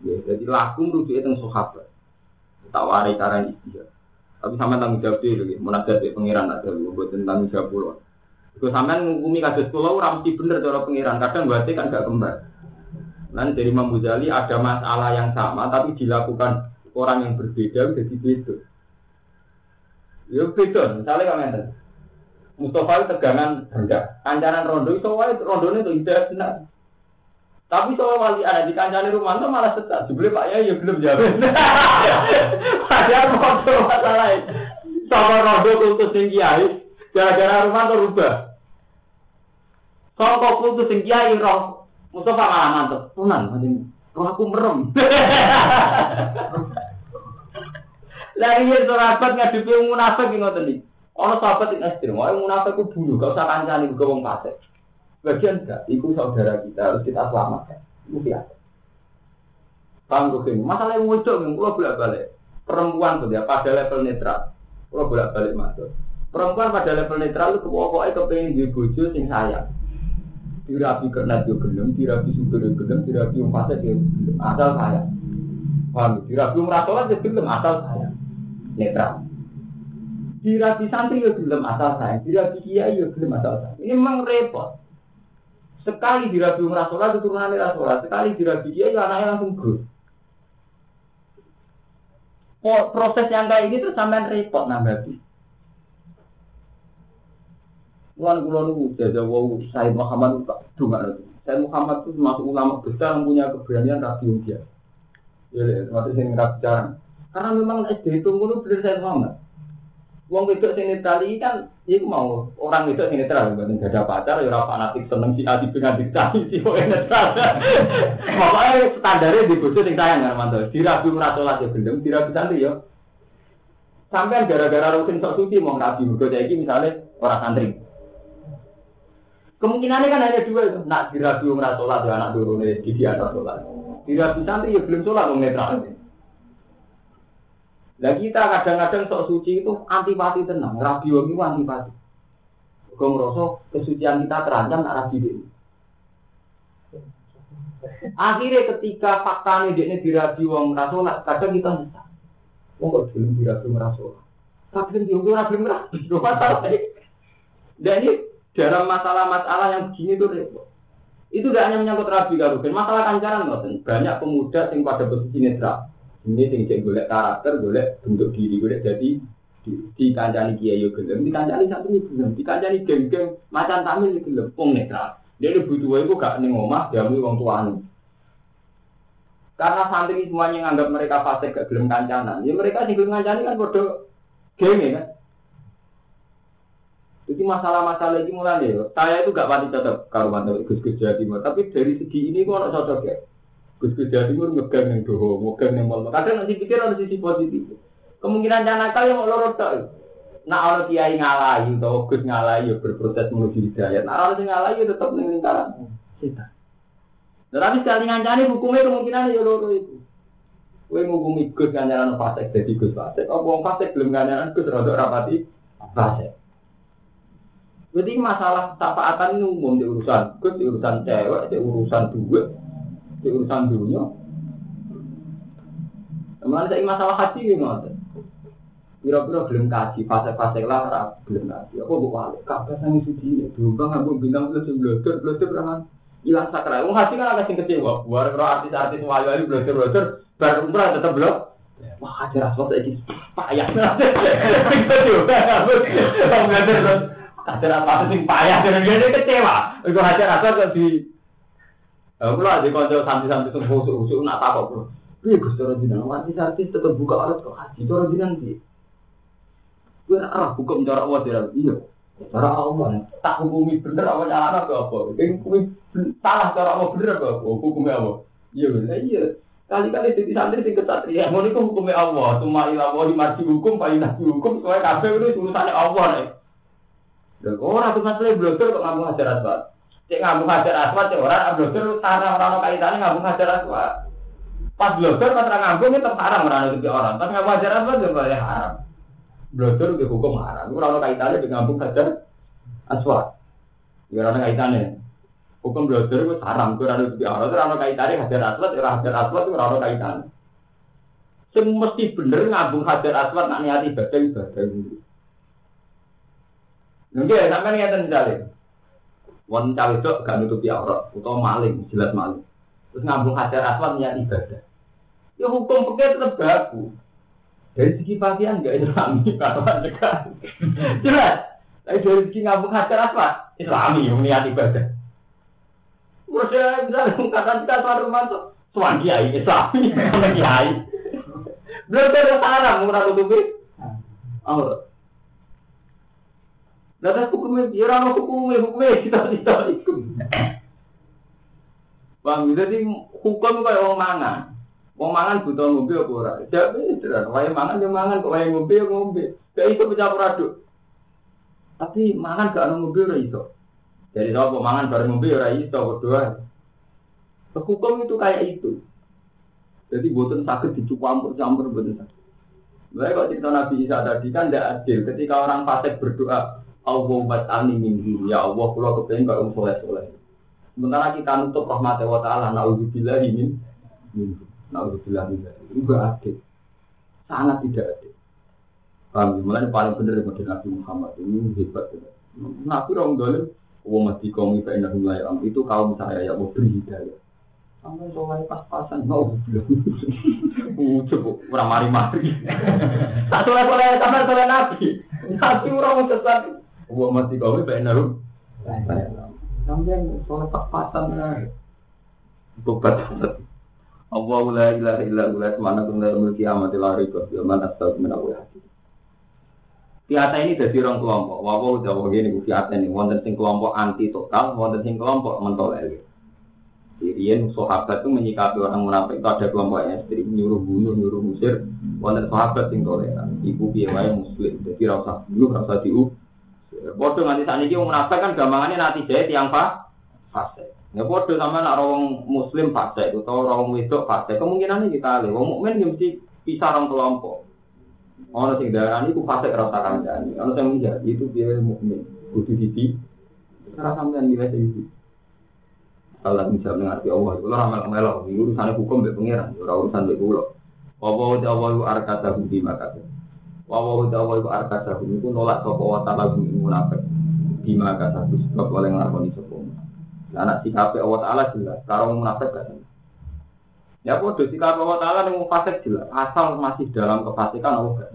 A: Ya, jadi laku merujuk teng sahabat. Tak warai karan istilah. Tapi sama tanggung jawab itu, gitu. munajat pengiran ada, buat tentang jawab pulau. Itu sampean ngukumi kasus pulau, ramsi bener cara pengiran. Kadang berarti kan gak kembar. Nanti dari Imam ada masalah yang sama, tapi dilakukan orang yang berbeda, jadi beda. Ya beda, misalnya kamen Mustafa itu tegangan rendah. Kancanan rondo itu wae rondo itu tidak benar. Tapi soal wali ada di kancane rumah itu malah setak. Jebule Pak ya ya belum jawab. Padahal rondo masalah. Sama rondo kultus sing kiai, gara-gara rumah itu rubah. Soal kultus sing kiai roh Mustafa malah mantep. Tunan, roh aku merem. Lagi ya sahabat ngadepi munafik ngoten iki. Ono sahabat yang ekstrim, orang munafik itu bunuh, gak usah kancani ke wong fasik. Bagian enggak, itu saudara kita harus kita selamatkan. Itu biasa. Paham gue Masalah yang muncul, yang pulau bolak balik. Perempuan tuh ya pada level netral, pulau bolak balik masuk. Perempuan pada level netral itu pokoknya kepengen di bojo sing sayang. Dirapi karena dia gelem, dirapi sudah dia gelem, dirapi yang fasik dia asal sayang. Paham? Dirapi merasa dia gelem, asal sayang. Netral. Dirabi santri ya belum asal saya, dirabi kiai ya belum asal saya. Ini memang repot. Sekali dirabi umrah sholat itu turunan sholat, sekali dirabi kiai ya anaknya langsung. Oh, proses yang kayak ini tuh sampean repot nambah Tuhan kulo nu jaja wau Said Muhammad tak dunga Said Muhammad itu termasuk ulama besar yang punya keberanian rapi dia. Ya, termasuk yang rapi jarang. Karena memang SD itu mulu benar Said Muhammad. Wong wedok sing netral iki kan iku mau orang wedok sing netral berarti gak ada pacar ya ora fanatik seneng si adi dengan dicari si kok netral. Pokoke standare di bojo sing sayang karo mantu. Dirabi ora salat ya gendeng, dirabi santri ya. Sampai gara-gara rutin sok suci mau nabi mergo iki misalnya orang santri. Kemungkinannya kan hanya dua itu. Nak dirabi ora salat ya anak durune di anak salat. Dirabi santri ya belum salat wong netral. Nah kita kadang-kadang sok suci itu antipati tenang, rabi wong itu antipati. Kau ngerasa kesucian kita terancam nak rabi ini. Akhirnya ketika fakta ini dia dirabi wong rasolat, kadang kita nyesal. Wong kok belum dirabi wong rasolat. Tapi kan dia udah rabi masalah Dan ini dalam masalah-masalah yang begini tuh repot. Itu tidak hanya menyangkut rabi kalau masalah kancaran banyak pemuda yang pada posisi netral ini sing cek golek karakter, golek bentuk diri, golek jadi di, kancani kiai yo gelem, di kancani satu ini gelem, di kancani geng-geng macan tamil yo gelem, wong netral. Dia itu butuh itu gak ning omah, diambil wong tuane. Karena santri semuanya nganggap mereka fasik gak gelem kancanan, ya mereka sing gelem kancani kan bodoh geng ya kan. Jadi masalah-masalah ini mulai ya. Saya itu gak pasti cocok kalau mantan Gus-Gus Jawa tapi dari segi ini kok cocok ya. Gus Gus Jawa Timur ngegang yang doho, ngegang yang malam. Kadang nanti pikir ada sisi positif. Kemungkinan jangan nakal yang mau lorot tak. Nah kalau kiai ngalahi atau Gus ngalahi ya berproses menuju hidayat. Nah kalau ngalahi ya tetap ning lingkaran setan. Nah, tapi sekali ngancani hukumnya kemungkinan ya loro itu. Kue ngukumi Gus ngancaran fasek jadi Gus fasek. Oh, wong fasek belum ngancaran Gus rada rapati fasek. Jadi masalah tapaatan ini umum di urusan Gus, di urusan cewek, di urusan duit, di urusan dunia. Kemarin saya masalah haji ini ngoten. Biro-biro belum kaji, fase-fase lah belum kaji. Apa buku alik? Kabeh sang suci ini. Bang aku bintang plus belajar, belajar berapa? Hilang sakral. Wong haji kan agak sing kecewa. Buar karo artis-artis wali-wali belajar, belajar. Baru umrah tetap belum. Wah, haji rasul saya jadi payah. Kita juga nggak belajar. Haji rasul sing payah. Dia kecewa. Itu haji rasul kok di Aku lah di konco santri-santri itu busuk-busuk nak apa bro. Iya gus cara jinan, artis tetap buka alat kok haji cara jinan sih. Gue arah hukum cara Allah tidak iya. Cara Allah, tak hukumi bener apa nyala apa apa? Hukumi salah cara Allah bener apa apa? Hukumnya apa? Iya, iya. Kali-kali jadi santri sing kesatria, ngono iku hukumnya Allah. Cuma ilah mau dimarji hukum, pak ilah hukum, soalnya kabeh itu urusannya Allah. Lha kok ora tuh masalah blogger kok ngambung hajar aswad. Cek ngambung hajar aswad cek ora blogger sarang ora ono kaitane ngambung hajar aswad. Pas blogger pas ora ngambung itu haram ora ono orang. Pas ngambung hajar aswad yo boleh haram. Blogger itu hukum haram. Ora ono kaitane dengan ngambung hajar aswad. Ya ora ono kaitane. Hukum belajar itu haram, itu rada lebih orang, itu rada kaitannya hajar aswad, ya hajar aswad itu rada kaitannya. Yang mesti bener ngabung hajar aswad, nak niat ibadah, ibadah. Mungkin sampai niatan misalnya, Wan cawe itu gak nutupi aurat, atau maling, jelas maling. Terus ngabung hajar aswad niat ibadah. Ya hukum pakai tetap baku. Dari segi pakaian gak islami, kalau Jelas. Tapi dari segi ngabung hajar aswad, islami, niat ibadah. Udah misalnya mengatakan kita tuan rumah tuh tuan kiai Islami, tuan kiai. Belum ada sarang murah tutupi. Oh. Lalu hukumnya, ya orang hukumnya, hukumnya kita tidak itu. Bang, jadi hukum kayak orang mangan. Wong mangan butuh ngombe apa ora? Jadi beneran, wae mangan yo mangan, kok wae ngombe yo ngombe. Gak iso pecah aduk. Tapi mangan gak ono ngombe ora iso. Jadi kalau mangan bareng ngombe ora iso berdoa. Hukum itu kayak itu. Jadi buatan sakit dicampur-campur buatan sakit. Baik kalau cerita Nabi Isa tadi kan tidak adil. Ketika orang fasik berdoa, Allah bat ani minhu, ya Allah, pulau kepengen kalau soleh soleh. Sementara kita nutup rahmat wa taala, naudzubillah min minhu, naudzubillah Ini gak adil, sangat tidak adil. Kami mulai paling benar dari Nabi Muhammad ini hebat. Nabi orang dolim, Wa mati kaum ifa inna hum Itu kaum saya ya mau beri hidayah. Sampai soleh pas-pasan mau bilang. Ucap orang mari-mari. Tak soleh soleh sama soleh nabi. Nabi orang sesat. Wa mati ifa inna hum Sampai soleh pas-pasan. Tobat Allah la ilaha illa huwa subhanahu wa ta'ala mulki amati la rika wa man Fiata ini dari orang kelompok. Wawo jawab gini, fiata ini wonten sing kelompok anti total, wonten sing kelompok mentolak. Sirian sahabat itu menyikapi orang munafik itu ada kelompok ekstrim nyuruh bunuh, nyuruh musir. Wonten sahabat sing toleran. Ibu biaya muslim, jadi rasa bunuh, rasa diu. Bodoh nanti saat ini munafik kan gampangannya nanti jahit yang pak fase. Ya bodoh sama nak orang muslim fase itu, atau orang wedok fase. Kemungkinan ini kita lihat. Wong mukmin mesti pisah orang kelompok. Ono sing darani ku fase rasa kancani. Ono sing menjadi itu dia mukmin. Kudu didi. Ora sampean nilai iki. Allah bisa mengerti Allah. Kalau ramal melok, ini urusan hukum be pangeran, urusan be kula. Apa wa ta'ala arkata budi maka. Wa wa ta'ala arkata budi ku nolak sapa wa ta'ala budi munafik. Bima kata sebab oleh nglakoni sapa. Lah anak sikape Allah Ta'ala jelas, karo munafik gak Ya bodoh jika Allah Taala yang fasik jelas, asal masih dalam kefasikan Allah gak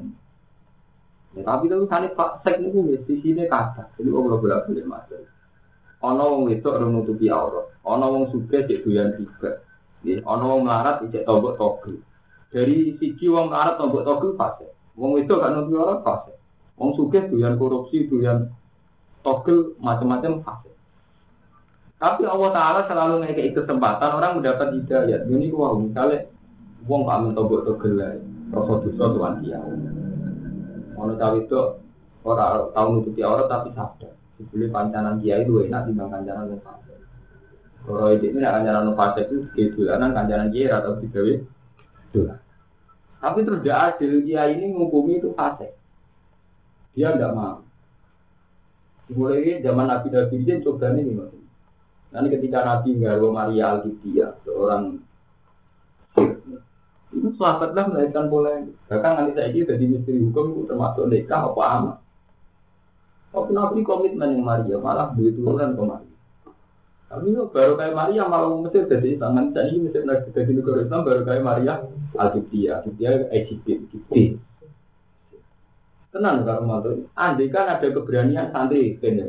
A: Ya, tapi itu kan fasik itu di sini kata, jadi Allah bolak balik masuk. Ono wong wedok ora nutupi aurat, ono wong sugih cek doyan riba. Nggih, ono wong melarat cek tombok togel. Dari siji wong melarat tombok togel fasik. Wong wedok gak nutupi aurat fasik. Wong sugih doyan korupsi, doyan togel macam-macam fasik. Tapi Allah Taala selalu ngekei kesempatan orang mendapat hidayah. Ini wah misalnya wong pak amin tobok togel lah, rasa dosa tuan dia. Ono cawe itu orang tahu nutupi aurat tapi sadar. Sebeli pancanan kiai itu enak timbang kancanan yang fase. Kalau ini nak kancanan fase itu kedulanan kancanan kiai atau digawe dolan. Tapi terus dia adil kiai ini menghukumi itu fase. Dia tidak mau. Mulai zaman Nabi Nabi dia coba ini gimana? Nanti ketika Nabi Ngaro Maria Alkitia, seorang itu sahabatlah melahirkan pola Bahkan nanti saya ini jadi misteri hukum termasuk nikah apa amat. Tapi Nabi komitmen yang Maria malah duit turunan ke Maria. Tapi itu baru kayak Maria malah Mesir jadi tangan saya ini Mesir lagi jadi negara Islam baru kayak Maria Alkitia, Alkitia Egypt, Egypt. Tenang kalau mau andai kan ada keberanian santri kena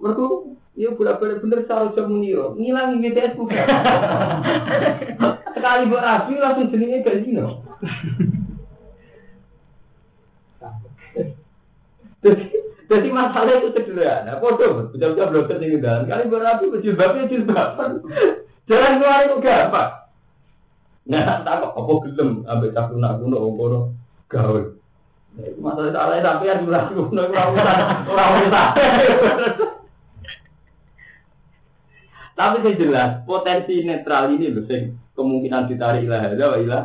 A: Mereka Ya bolak-balik bener selalu jam meniro. Ngilangi BTS bukan. Sekali buat rapi langsung jenenge gak zino. Jadi Jadi masalah itu sederhana. Bodoh, bisa-bisa belum tertinggi dalam. Kali berapi jilbabnya jilbaban. Jalan keluar itu gampang. Nah, tak kok apa gelem ambek cah kuno kuno ngono gawe. Nah, masalah salah sampean ora kuno ora ora ora usah. Tapi saya jelas potensi netral ini loh, kemungkinan ditarik ilah ada, ilah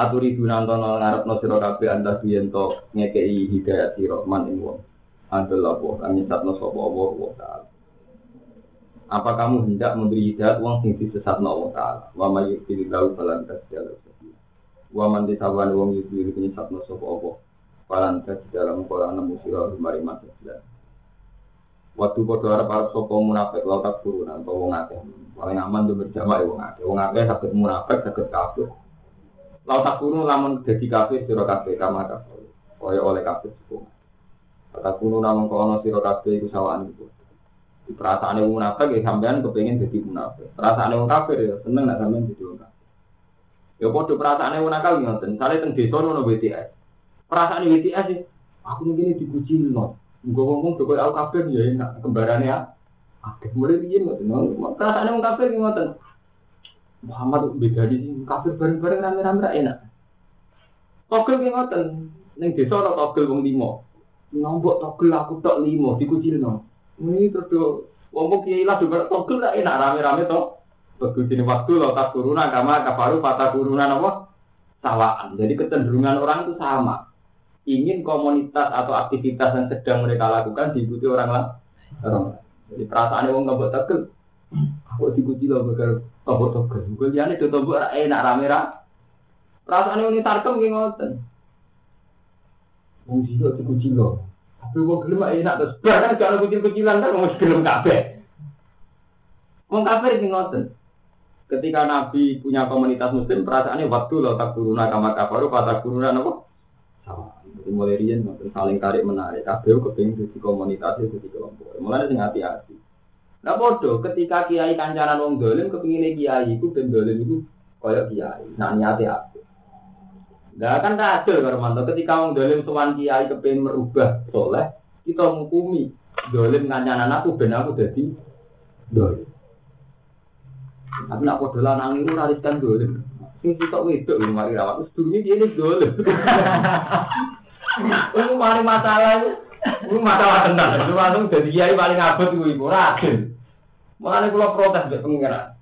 A: Aturi dunantono ngarep no siro kabe anda biento ngekei hidayat siro man ing wong. Adalah wong kang nyesatno sapa Allah wa ta'ala. Apa kamu hendak memberi hidayat wong sing disesatno Allah ta'ala? Wa may yudhil lahu falan sabila. Wa man disawan wong yudhil nyesatno sapa Allah. Falan tasjala mengkola nemu siro mari masjid. Waktu kau arep arep sapa munafik lalu tak turun atau wong akeh. Paling aman tuh berjamaah wong akeh. Wong akeh sakit munafik sakit kafir. Lau tak kuno namun jadi kafe siro kafe kama. Kaya oleh kafe suku. Tak kuno namun kono siro kafe itu sawaan itu. Di perasaan yang munafik ya sampean kepengen jadi munafik. Perasaan yang kafir ya seneng nak sampean jadi munafik. Ya podo perasaan yang munafik ngoten. Sale teng desa ono BTS. Perasaan BTS sih aku mungkin dipuji no. Gue ngomong tuh al kafir ya enak kembarannya ya. Akeh mulai begini ngoten. Perasaan yang kafir ngoten. Muhammad beda di kafir bareng-bareng rame-rame enak. Togel ki ngoten, ning desa ora togel wong limo. Nombok togel aku tok limo dikucilno. Ini terus wong kiai lah juga togel ra enak rame-rame to. Begitu ini waktu lo tak turunan kama kafaru patah turunan apa? Sawaan. Jadi kecenderungan orang itu sama. Ingin komunitas atau aktivitas yang sedang mereka lakukan diikuti orang lain. Jadi perasaan wong nggak tegel. Diikuti loh bakal tombok tombok. Gue liane itu tombok enak rame ra. Perasaan ini tarkem gini ngoten. Wong sih dikunci loh. Tapi wong gelem enak terus. Bahkan kalau kecil-kecilan kan wong gelem kabeh. Wong kafir sing ngoten. Ketika Nabi punya komunitas muslim, perasaannya waktu lo tak turuna kamar kafaru, patah turuna apa? Sama. Jadi mulai rian, saling tarik menarik. Kabeh kepingin jadi komunitas, jadi kelompok. Mulai sing hati-hati. Nah bodoh, ketika kiai kancanan wong dolim, kepingin kiai itu dan dolim itu koyok kiai. Nah niatnya apa? Nah kan kacau Romanto. Ketika wong dolim tuan kiai kepingin merubah soleh, kita menghukumi dolim kancanan aku ben aku jadi dolim. Tapi nak podo lanang itu nariskan dolim. Sing kita wedok ini mari rawat. Terus dunia dia ini dolim. Ini mari masalah ini masalah tenang. Itu langsung jadi kiai paling abot itu ibu. Mulane kula protes mbek pengiran.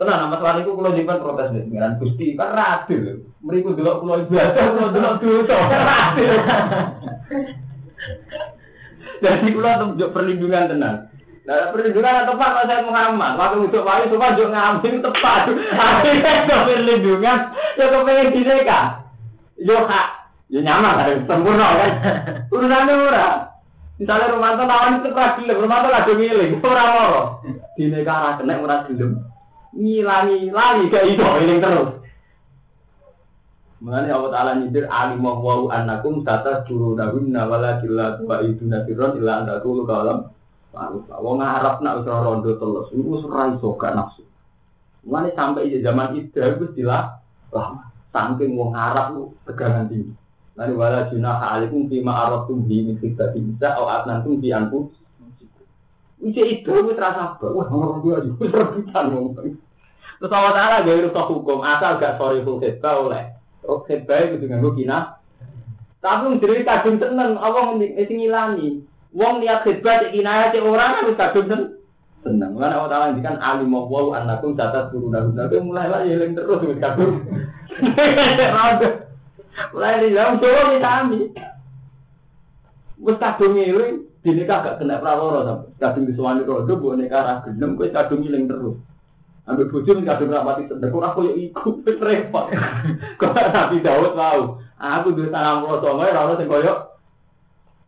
A: Tenan nama soal itu kula nyimpen protes mbek pengiran Gusti kan radil. Mriku delok kula ibadah kula delok dosa. Radil. Jadi kula tunjuk perlindungan tenan. Nah, perlindungan tepat Pak saya Muhammad. Waktu untuk wali semua juk ngambil tepat. Akhirnya perlindungan ya kepengen dineka. Yo hak, yo nyaman kan sempurna kan. Urusannya ora. Misalnya Romanto lawan itu ora gelem, Romanto lagi milih, ora loro. Dine kara kena ora gelem. Ngilangi lali gak iso eling terus. Mengenai Allah Ta'ala nyidir alimah wa'u annakum tata juru dahunna wala gila tuwa itu nasiron illa anda tulu kalam Wong ngarap nak usah rondo telus, itu serai soga nafsu. Mengenai sampai zaman itu, itu istilah lama. Saking wong ngarap tegangan tinggi. Lalu wala junaha alaikum fima aratum bi min khidbati bisa au atnantum bi anfu. Ije itu wis rasa wah orang dua juga rebutan ngomong. Terus Allah Ta'ala gawe rusak hukum asal gak sorry full khidbah oleh. Oh khidbah itu dengan kina. Tapi jadi kadung seneng, Allah mesti ngilani. Wong niat khidbah cek kinaya cek orang kan kadung seneng. Seneng. Karena Allah Ta'ala ngendikan alimah wa annakum catat turuna. Tapi mulai lah yeling terus kadung. Mulai di dalam kita ambil. Wes kadung ngiling, dini kagak kena prawara sampe. Kadung disuwani rodo, bu neka ra gelem, kowe kadung ngiling terus. Ambil bojo kadung rapati sedek, ora koyo iku wis repot. Kok Nabi Daud mau, aku duwe sangang puluh songo ora ono sing koyo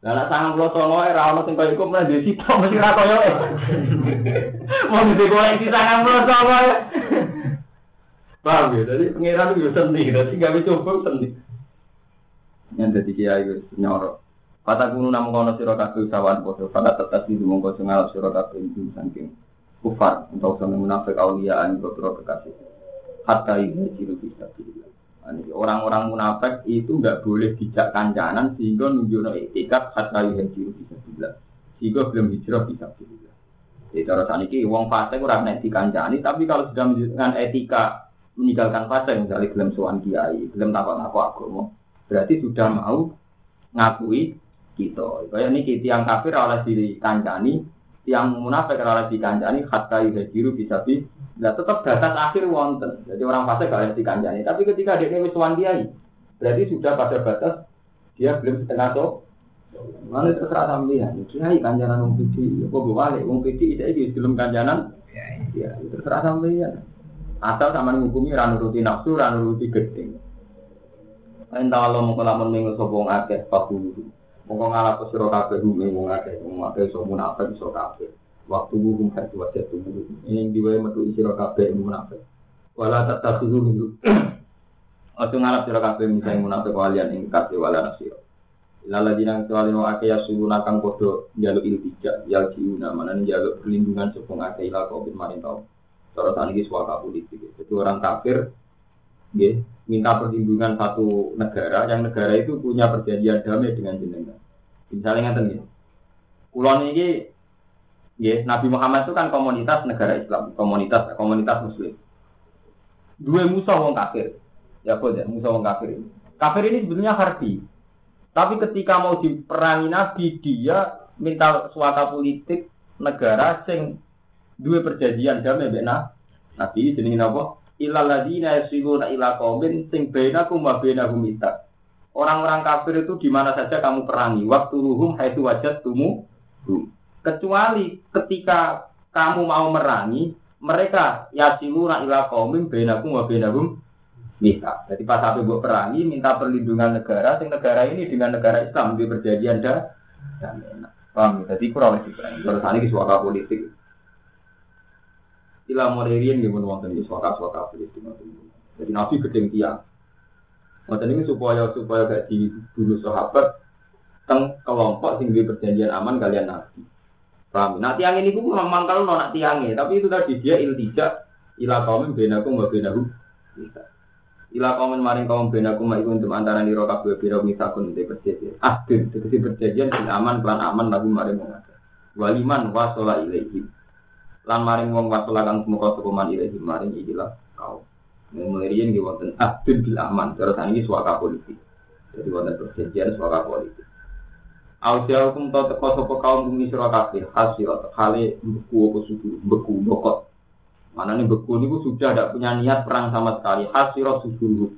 A: Lah nek sangang puluh songo ora ono sing koyo iku mlebu sito mesti ra koyo. Mau di koleksi sangang puluh songo. Paham ya? Jadi pengiran itu seni, jadi gak bisa coba yang jadi kiai nyoro. Kata kuno namu kono sira kabeh sawan padha pada tetap di mongko sing ngalap sira kabeh iki saking kufar untuk sama munafik auliaan boro kekasih. Hatta ini ciru bisa Orang-orang munafik itu nggak boleh bijak kancanan sehingga nunjukno etikat hatta yuhajiru bisa bilang. Sehingga belum hijrah bisa bilang. Jadi cara saniki wong fasik ora nek dikancani, tapi kalau sudah menunjukkan etika meninggalkan fasik misalnya belum suan kiai, belum aku agama, berarti sudah mau ngakui kita. Kayak ini tiang kafir oleh diri kancani, tiang munafik oleh dikancani hatta yuhajiru bisa bilang Nah tetap batas akhir wonten. Jadi orang fase gak harus dikancani. Tapi ketika dia wiswan kiai, berarti sudah pada batas dia belum setengah so. Mana terserah sampean. Kiai kanjanan wong pidi, apa balik wong pidi itu belum kanjanan. Ya, terserah sampean. Asal sama menghukumi ra nafsu, ra nuruti. Entah Allah kelamun minggu sopong akeh fakulu. Mau ngalah pesiro kabeh humi wong akeh, wong akeh so munafik kabeh waktu hukum hati wajah tubuh ini diwai metu isiro kabeh munafik wala tubuh minggu Ojo ngarap siro kabeh misalnya munafik walian ing kabeh wala nasiro Lala dinang kecuali no ake ya subuh nakang kodo jaluk iltija yal ciuna mana jaluk perlindungan sepung ake ila covid marin tau. Cara politik. Jadi orang kafir, ya, minta perlindungan satu negara yang negara itu punya perjanjian damai dengan jenengan. Misalnya ngeten ya. Kulon ini Ya, Nabi Muhammad itu kan komunitas negara Islam, komunitas komunitas Muslim. Dua musuh wong kafir, ya boleh musuh wong kafir ini. Kafir ini sebenarnya harbi, tapi ketika mau diperangi Nabi dia minta suaka politik negara sing dua perjanjian damai benar. Nabi jenenge napa? Ilal ladina yasiluna ila qaumin sing bainakum wa bainahum Orang-orang kafir itu di mana saja kamu perangi, waktu ruhum haitsu wajadtumu kecuali ketika kamu mau merangi mereka yasiluna ila qaumim bainakum wa bainahum bisa. Jadi pas sampai buat perangi minta perlindungan negara, sing negara ini dengan negara Islam di perjanjian dah. Paham? Jadi kurang lebih perangi. Terus ini suara politik. Ila moderian gimana wonten iki suara-suara politik Jadi nabi gedeng tiang. Ini supaya supaya gak dibunuh sahabat teng kelompok sing perjanjian aman kalian nabi. Paham? Nah tiang ini pun memang kalau nak tiangnya, tapi itu tadi dia iltijak ila kaumin benakum wa benahu bisa. Ila kaumin maring kaum benakum ma iku untuk antara niro kabeh biro misakun de perjanjian. Ah, de perjanjian sing aman kelan aman lagu maring akeh. Waliman wasola ilaihim. Lan maring wong wasola kang semoga sukuman ilaihim maring ikilah kau. Mulai di wonten ahdun bil aman. Terus ini suaka politik. Jadi wonten perjanjian suaka politik. Ausia hukum tau teko sopo kaum bumi kabeh hasil kali beku apa sudu beku bokot. Mana nih beku niku sudah tidak punya niat perang sama sekali hasil sudu.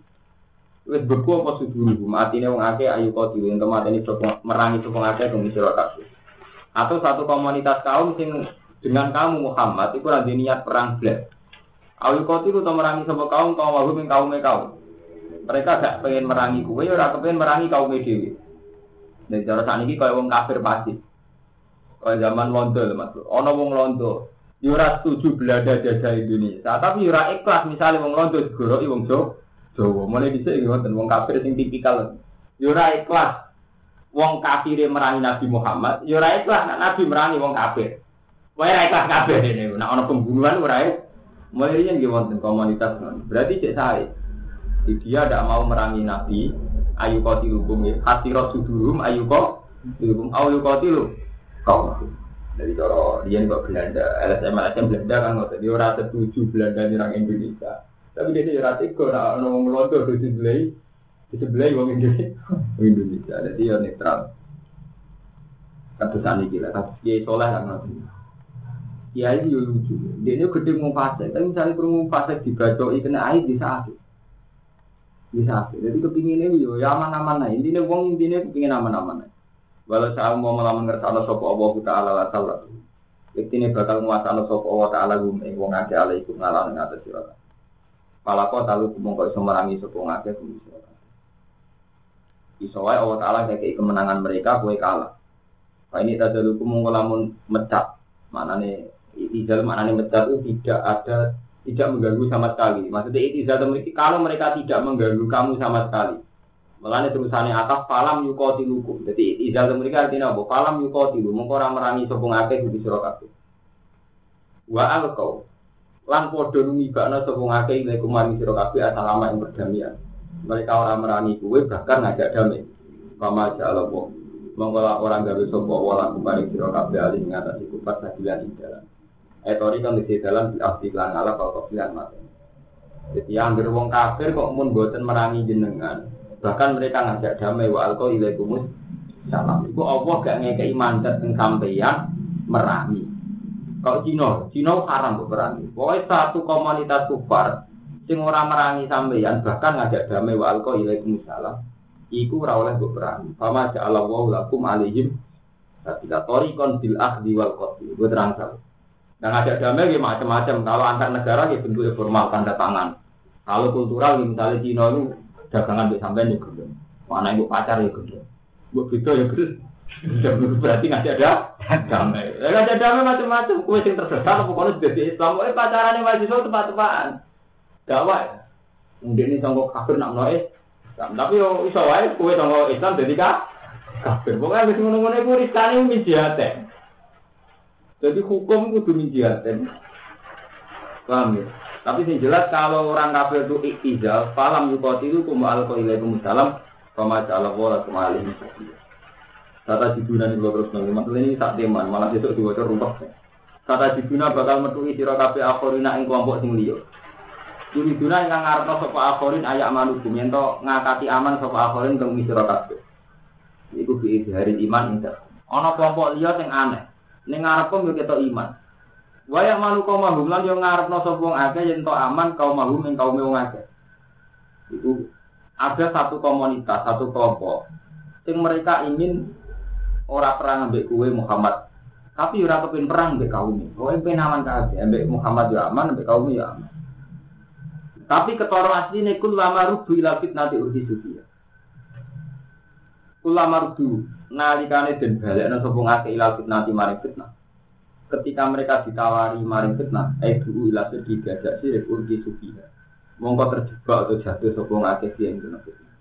A: Wes beku apa sudu mati nih wong akeh ayu yang kematian ini merangi sopo akeh bumi sira. Atau satu komunitas kaum sing dengan kamu Muhammad itu lagi niat perang. Ayu kau tiru atau merangi sopo kaum kaum wahum yang kaum kaum. Mereka gak pengen merangi kue, ya pengen merangi kaum dewi. Dan cara saat ini kalau wong kafir pasti. Kalau zaman londo mas, ono wong londo. Yura setuju belanda jajah Indonesia, tapi yura ikhlas misalnya wong londo segoro wong Jawa. Jawa mulai bisa ngoten wong kafir sing tipikal. Yura ikhlas wong kafir merangi Nabi Muhammad, yura ikhlas Nabi merangi wong kafir. Wae ra ikhlas kabeh ini. Nah ono pembunuhan ora Mulai ini wonten komunitas. Berarti cek saya. Dia tidak mau merangi Nabi, ayu qatilukum ya hasirat sudurum ayu qatilukum ayu qatilu kau. Dari cara dia kok Belanda LSM LSM Belanda kan nggak dia orang setuju Belanda nyerang Indonesia. Tapi dia tidak tega nak ngomong londo di sebelah di sebelah wong Indonesia. Jadi ya netral. Kata sani gila kata dia soleh kan nanti Ya ini lucu. Dia ini gede mau fase, tapi misalnya perlu fase dibacoi kena air bisa asik bisa jadi kepinginnya yo ya aman-aman nah intinya wong intinya kepingin aman-aman walau saya mau melamun ngerti sopo Allah kita ala la salah ini bakal nguasano sopo Allah taala gum ing wong akeh ala iku ngalah ing atas sira Pala kok talu mongko iso merangi sopo ngake gum sira Iso wae Allah taala kayak kemenangan mereka kowe kalah. Pak ini tadaluku mongko lamun mecat. Manane ijal manane mecat itu tidak ada tidak mengganggu sama sekali. Maksudnya itu memiliki kalau mereka tidak mengganggu kamu sama sekali. Melani terusannya atas falam yukoti lukum. Jadi izah mereka artinya apa? Falam yukoti lu. Mengkorang merangi sopung akeh di surah kabeh. Wa alkau. Lan podo nungibakna sopung akeh ilai kumari surah kabeh asal lama yang berdamian. Mereka orang merangi kue bahkan ngajak damai. Kama ja'ala Allah. Mengkola orang gawe sopo wala siro kabeh alih mengatasi kufar sajilan di dalam. Etori kan di dalam di arti klan ala kopian mati. Jadi yang wong kafir kok mun boten merangi jenengan. Bahkan mereka ngajak damai wa alko ilaikumus salam. Iku Allah gak ngekei mandat teng sampeyan merangi. Kalau Cina, Cina haram kok merangi. Pokoknya satu komunitas kufar sing ora merangi sampeyan bahkan ngajak damai wa alko ilaikumus salam. Iku ora oleh mbok perangi. Fama ja'ala wa lakum alaihim Ketika torikon bil ahdi wal qatli. Gue terang dan ada damai ya macam-macam. Kalau antar negara ya bentuknya formal tanda tangan. Kalau kultural ya misalnya Cina itu dagangan di sampean ya gendong. Mana ibu pacar ya gendong. Buat gitu ya gendong. Berarti nggak ada damai. Nggak ada damai macam-macam. Kue yang tersesat pokoknya sudah di Islam. Eh pacaran yang mahasiswa tepat-tepatan. Dakwah. Mungkin ini sanggup kafir nak noe. Tapi yo iso wae kue sanggup Islam jadi kafir. Pokoknya wis ngono-ngono iku risane mijate. Jadi hukum kudu minjiatin. Paham ya? Tapi yang jelas kalau orang kafir itu iktizal, falam yukoti itu kuma alko ilaikum salam, sama jala wala kuma alim Kata jibuna ini terus nanti, masalah ini tak teman, malah besok diwajar rumpah. Kata jibuna bakal metui siro kafe akhorina ing kelompok sing liyo. Yuriduna yang ngarepno sapa akhorin ayak manukum ento ngakati aman sapa akhorin kang sira kabeh. Iku bi hari iman indah. Ana kelompok liya sing aneh. Ning ngarepmu yo ketok iman. Waya malu kaum mahum lan yo ngarepno sapa wong akeh yen to aman kaum mahum ing kaum wong akeh. Itu ada satu komunitas, satu kelompok sing mereka ingin ora perang ambek kue Muhammad. Tapi ora kepin perang ambek kaum. Kowe pengen aman kabeh, ambek Muhammad yo aman, ambek kaum yo aman. Tapi ketoro asline kul lama rubu ila fitnati urdi sufiya. Kul lama rubu nalikane den balekno sapa ngake ilal fitnah maring fitnah. Ketika mereka ditawari maring fitnah, eh dulu ila sedih gajak sirik urgi sufiha. Mongko terjebak atau jatuh sapa ngake yang kena fitnah.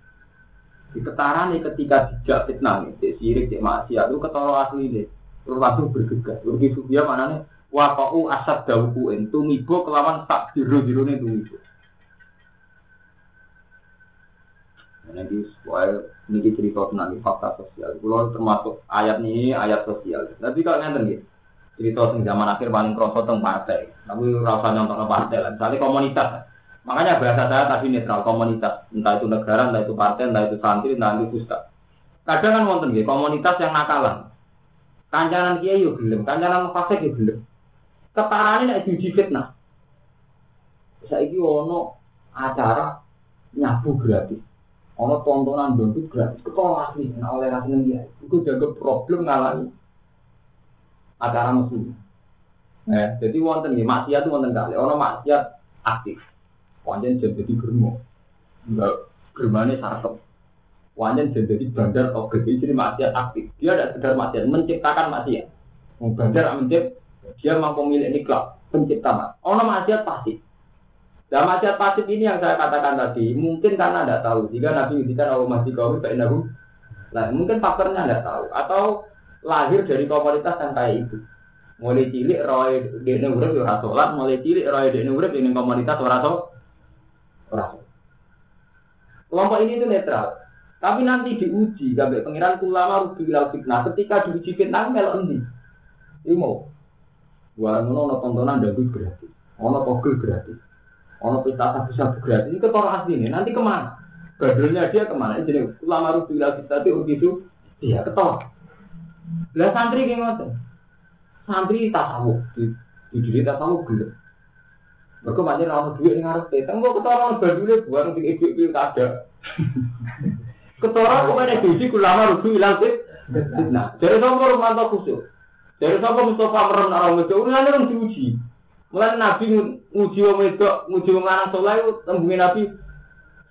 A: Di ketarane ketika dijak fitnah nih, sirik, cek maksiat itu ketara asli deh. Terus langsung bergegas. Urgi sufiha manane wakau asad dawuku entu mibo kelawan tak biru-birune tumibo. Nanti soal ini cerita tentang fakta sosial. Kalau termasuk ayat ini ayat sosial. Tapi kalau ngerti gitu, cerita tentang zaman akhir paling kroso tentang partai. Tapi rasa nyontok partai lah. Misalnya komunitas. Makanya bahasa saya tadi netral komunitas. Entah itu negara, entah itu partai, entah itu santri, entah itu ustaz. Kadang kan wonten gitu, komunitas yang nakalan. Kancanan kiai yo gelem, kancanan fasik yo gelem. Ketarane nek diuji fitnah. Saiki ono acara nyabu gratis Ono tontonan itu gratis, ketolak asli, nah oleh rasanya dia. Itu jaga problem ngalami acara musuh. Eh, jadi wonten nih maksiat itu wonten kali. Ono maksiat aktif. Wanjen jadi germo. Enggak germane sarkep. Wanjen jadi bandar oke. Jadi maksiat aktif. Dia tidak sekedar maksiat, menciptakan maksiat. Bandar mencipt, dia mampu milik klub pencipta. Ono maksiat pasti. Nah, maksiat pasif ini yang saya katakan tadi, mungkin karena tidak tahu. Jika Nabi ngintikan Allah masih kau Nabi, nah mungkin faktornya tidak tahu. Atau lahir dari komunitas yang kayak itu. Mulai cilik roy dene urip ya ora mulai cilik roy dene urip ini komunitas ora ora Kelompok ini itu netral. Tapi nanti diuji, gambar pengiran ulama rugi lau fitnah. Ketika diuji fitnah, mel endi? Ini mau. Wah, nono tontonan dagu gratis, ono pogel gratis. Ono pesta sabu-sabu gratis itu orang asli ini. Nanti ke mana? Badulnya dia ke mana? Jadi ulama rubi lagi tadi begitu dia ketolak. Lah santri kayak ngoten. Santri tasawuf di di diri tasawuf gelap. Mereka banyak orang duit yang harus kita. Enggak ketolak badulnya buang di ibu ibu ada. Ketolak kok ada diuji ulama rubi lagi. Nah, jadi sama rumah tak khusus. Jadi sama Mustafa meron orang itu, orang diuji. Mulai Nabi nguji wong wedok, nguji wong lanang tembunge Nabi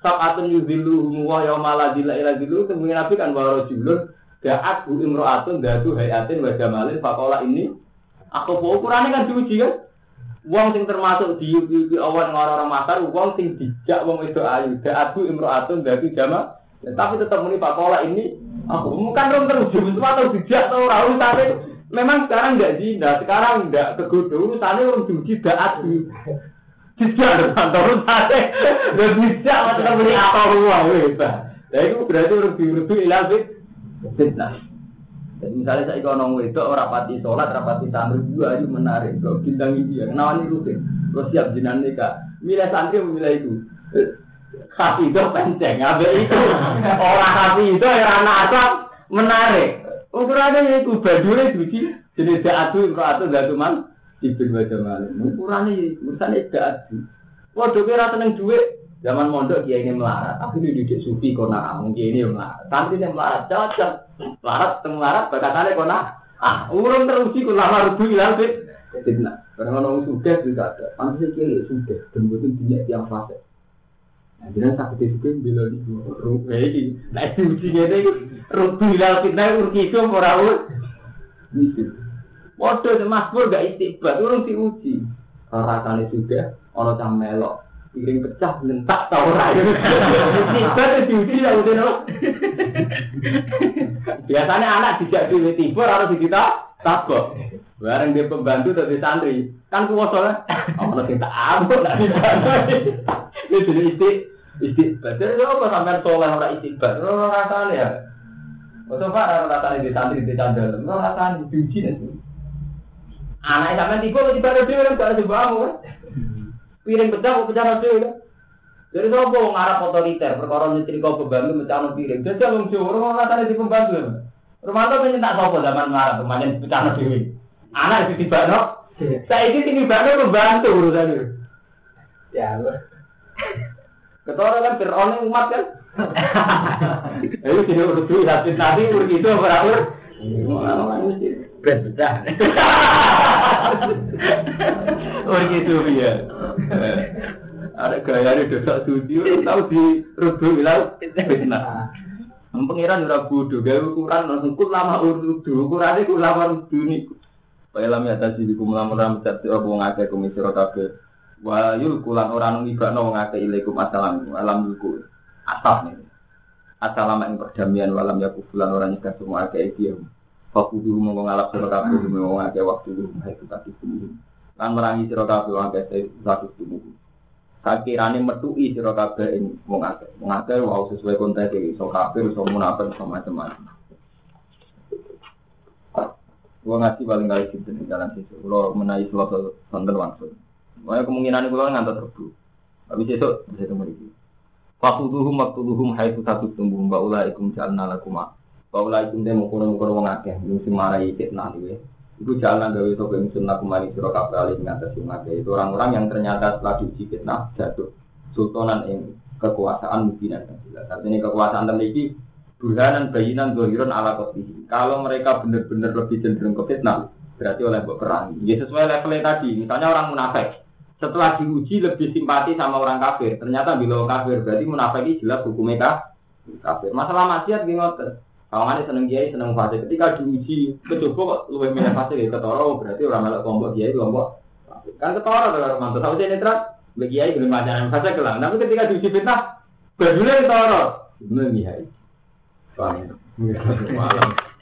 A: Sab'atun yudhillu wa yauma la dhilla ila tembunge Nabi kan wa rajulun da'at bu imra'atun datu hayatin wa jamalin faqala ini aku ukurane kan diuji kan? Wong sing termasuk di di awan orang-orang masar, wong sing dijak wong itu ayu, da'at bu imra'atun datu jamal. Tapi tetap muni faqala ini aku bukan rom terus atau dijak atau ora Memang sekarang nggak zina, sekarang nggak kegoda urusannya orang suci daat Tidak ada turun sate. Dan tidak macam beli apa rumah wes. Nah itu berarti urut ilal fitnah. Jadi misalnya saya kalau itu orang pati sholat, orang pati santri juga itu menarik. Kalau bintang ini ya, kenapa ini rutin? Terus siap jinan nikah. Milih santri memilih itu. Hati itu penceng, abe itu orang hati itu yang anak asal menarik. Ukurannya itu badure suci, jenis daatu, kalau atu man, ibn wajah malam. Ukurannya urusannya daatu. Waduh kira seneng duit, zaman mondok dia ini melarat, tapi di didik sufi kona, mungkin ini melarat. Santri yang melarat, cocok. Melarat, teng melarat, bakatannya kona. Ah, urung teruji kulama rubu ilang fit. Fitnah. Karena orang sudah juga ada. Pantas kiri sudah, dan betul dia yang fase. Jadi sakit itu kan bila di rupa ini. Nah, itu ujinya itu rubu ilang fitnah urki itu orang Itu. Waduh, mas pur gak istiqbat, urung diuji. Rasanya sudah, orang cah melok. Piring pecah, lentak tau ora. Istiqbat itu diuji ya udah Biasanya anak dijak di tibur harus kita tabok. Bareng dia pembantu dari santri, kan kuwasa lah. Oh, ambil lah di Ini jadi isti istiqbat. Jadi apa sampai soleh orang istiqbat? Orang rasanya ya. Atau pak orang rasanya di santri di candal, orang rasanya diuji nanti. Anak sampai tiba tiba ada dia kan gak sebangun kan. Piring pecah, pecah ada dia Jadi sopo ngarap otoriter, perkara nyetri kau pembantu mencari piring. Jadi kalau ngomong orang rasanya di pembantu. Rumah itu penyen tak sopo zaman ngarap, kemarin pecah dewi. Anak itu tiba no. Saya ini tiba no membantu urusan itu. Ya Allah. Ketua kan Fir'aun umat kan. Ayo sini urus dulu, tapi nanti urus itu berawur. Berat besar. Urus itu ya. Ada gaya di dosa suci, tahu di rubu bilang fitnah. Pengiran ora bodoh, gawe ukuran langsung kul lama urdu, ukurane kul lama urdu niku. Kaya lam ya tadi di kumlam ram tadi wong akeh kumisira kabeh. Wa yul kulan ora nang ibakno wong akeh ilaikum assalam alam yuku. Asal nih. Assalam ing perdamaian walam ya kufulan ora nyegah semua akeh iki. Fakudu mongko ngalap sira kabeh wong akeh waktu itu tadi kudu. Lan merangi sira kabeh wong akeh satu tubuh. Sakirane metui sira kabeh ing wong akeh. Wong akeh wau sesuai konteks iki, iso kafir, iso munafik, iso macam-macam. Gua ngasih paling kali di jalan situ. Kalau menaik suatu sonten langsung. Makanya kemungkinan itu ngantar terbu. Habis itu bisa temu waktuduhum hai satu tumbuh mbak ulaikum jalna lakuma. Mbak ulaikum dia mau kurang kurang wong akeh. Mesti marai fitnah nih. Itu jalan dari itu ke musim lakumani siro kabel alih ngatas Itu orang-orang yang ternyata setelah diuji fitnah jatuh. Sultanan yang kekuasaan mungkin dan jelas. Artinya kekuasaan terlebih burhanan bayinan dohiron ala kotihi. Kalau mereka benar-benar lebih cenderung ke fitnah, berarti oleh mbok perang. Ya sesuai levelnya tadi. Misalnya orang munafik, setelah diuji lebih simpati sama orang kafir. Ternyata bila kafir berarti munafik jelas hukumnya kafir. Masalah maksiat gimana? Kalau mana seneng kiai seneng fasik. Ketika diuji kecoba kok lebih milih fasik ya ketoro berarti orang melok kelompok kiai kelompok kan ketoro kalau mantu. Tahu sih netral bagi kiai belum ajaran fasik kelang. Tapi ketika diuji fitnah, bajunya ketoro. Belum kiai. Paham ya?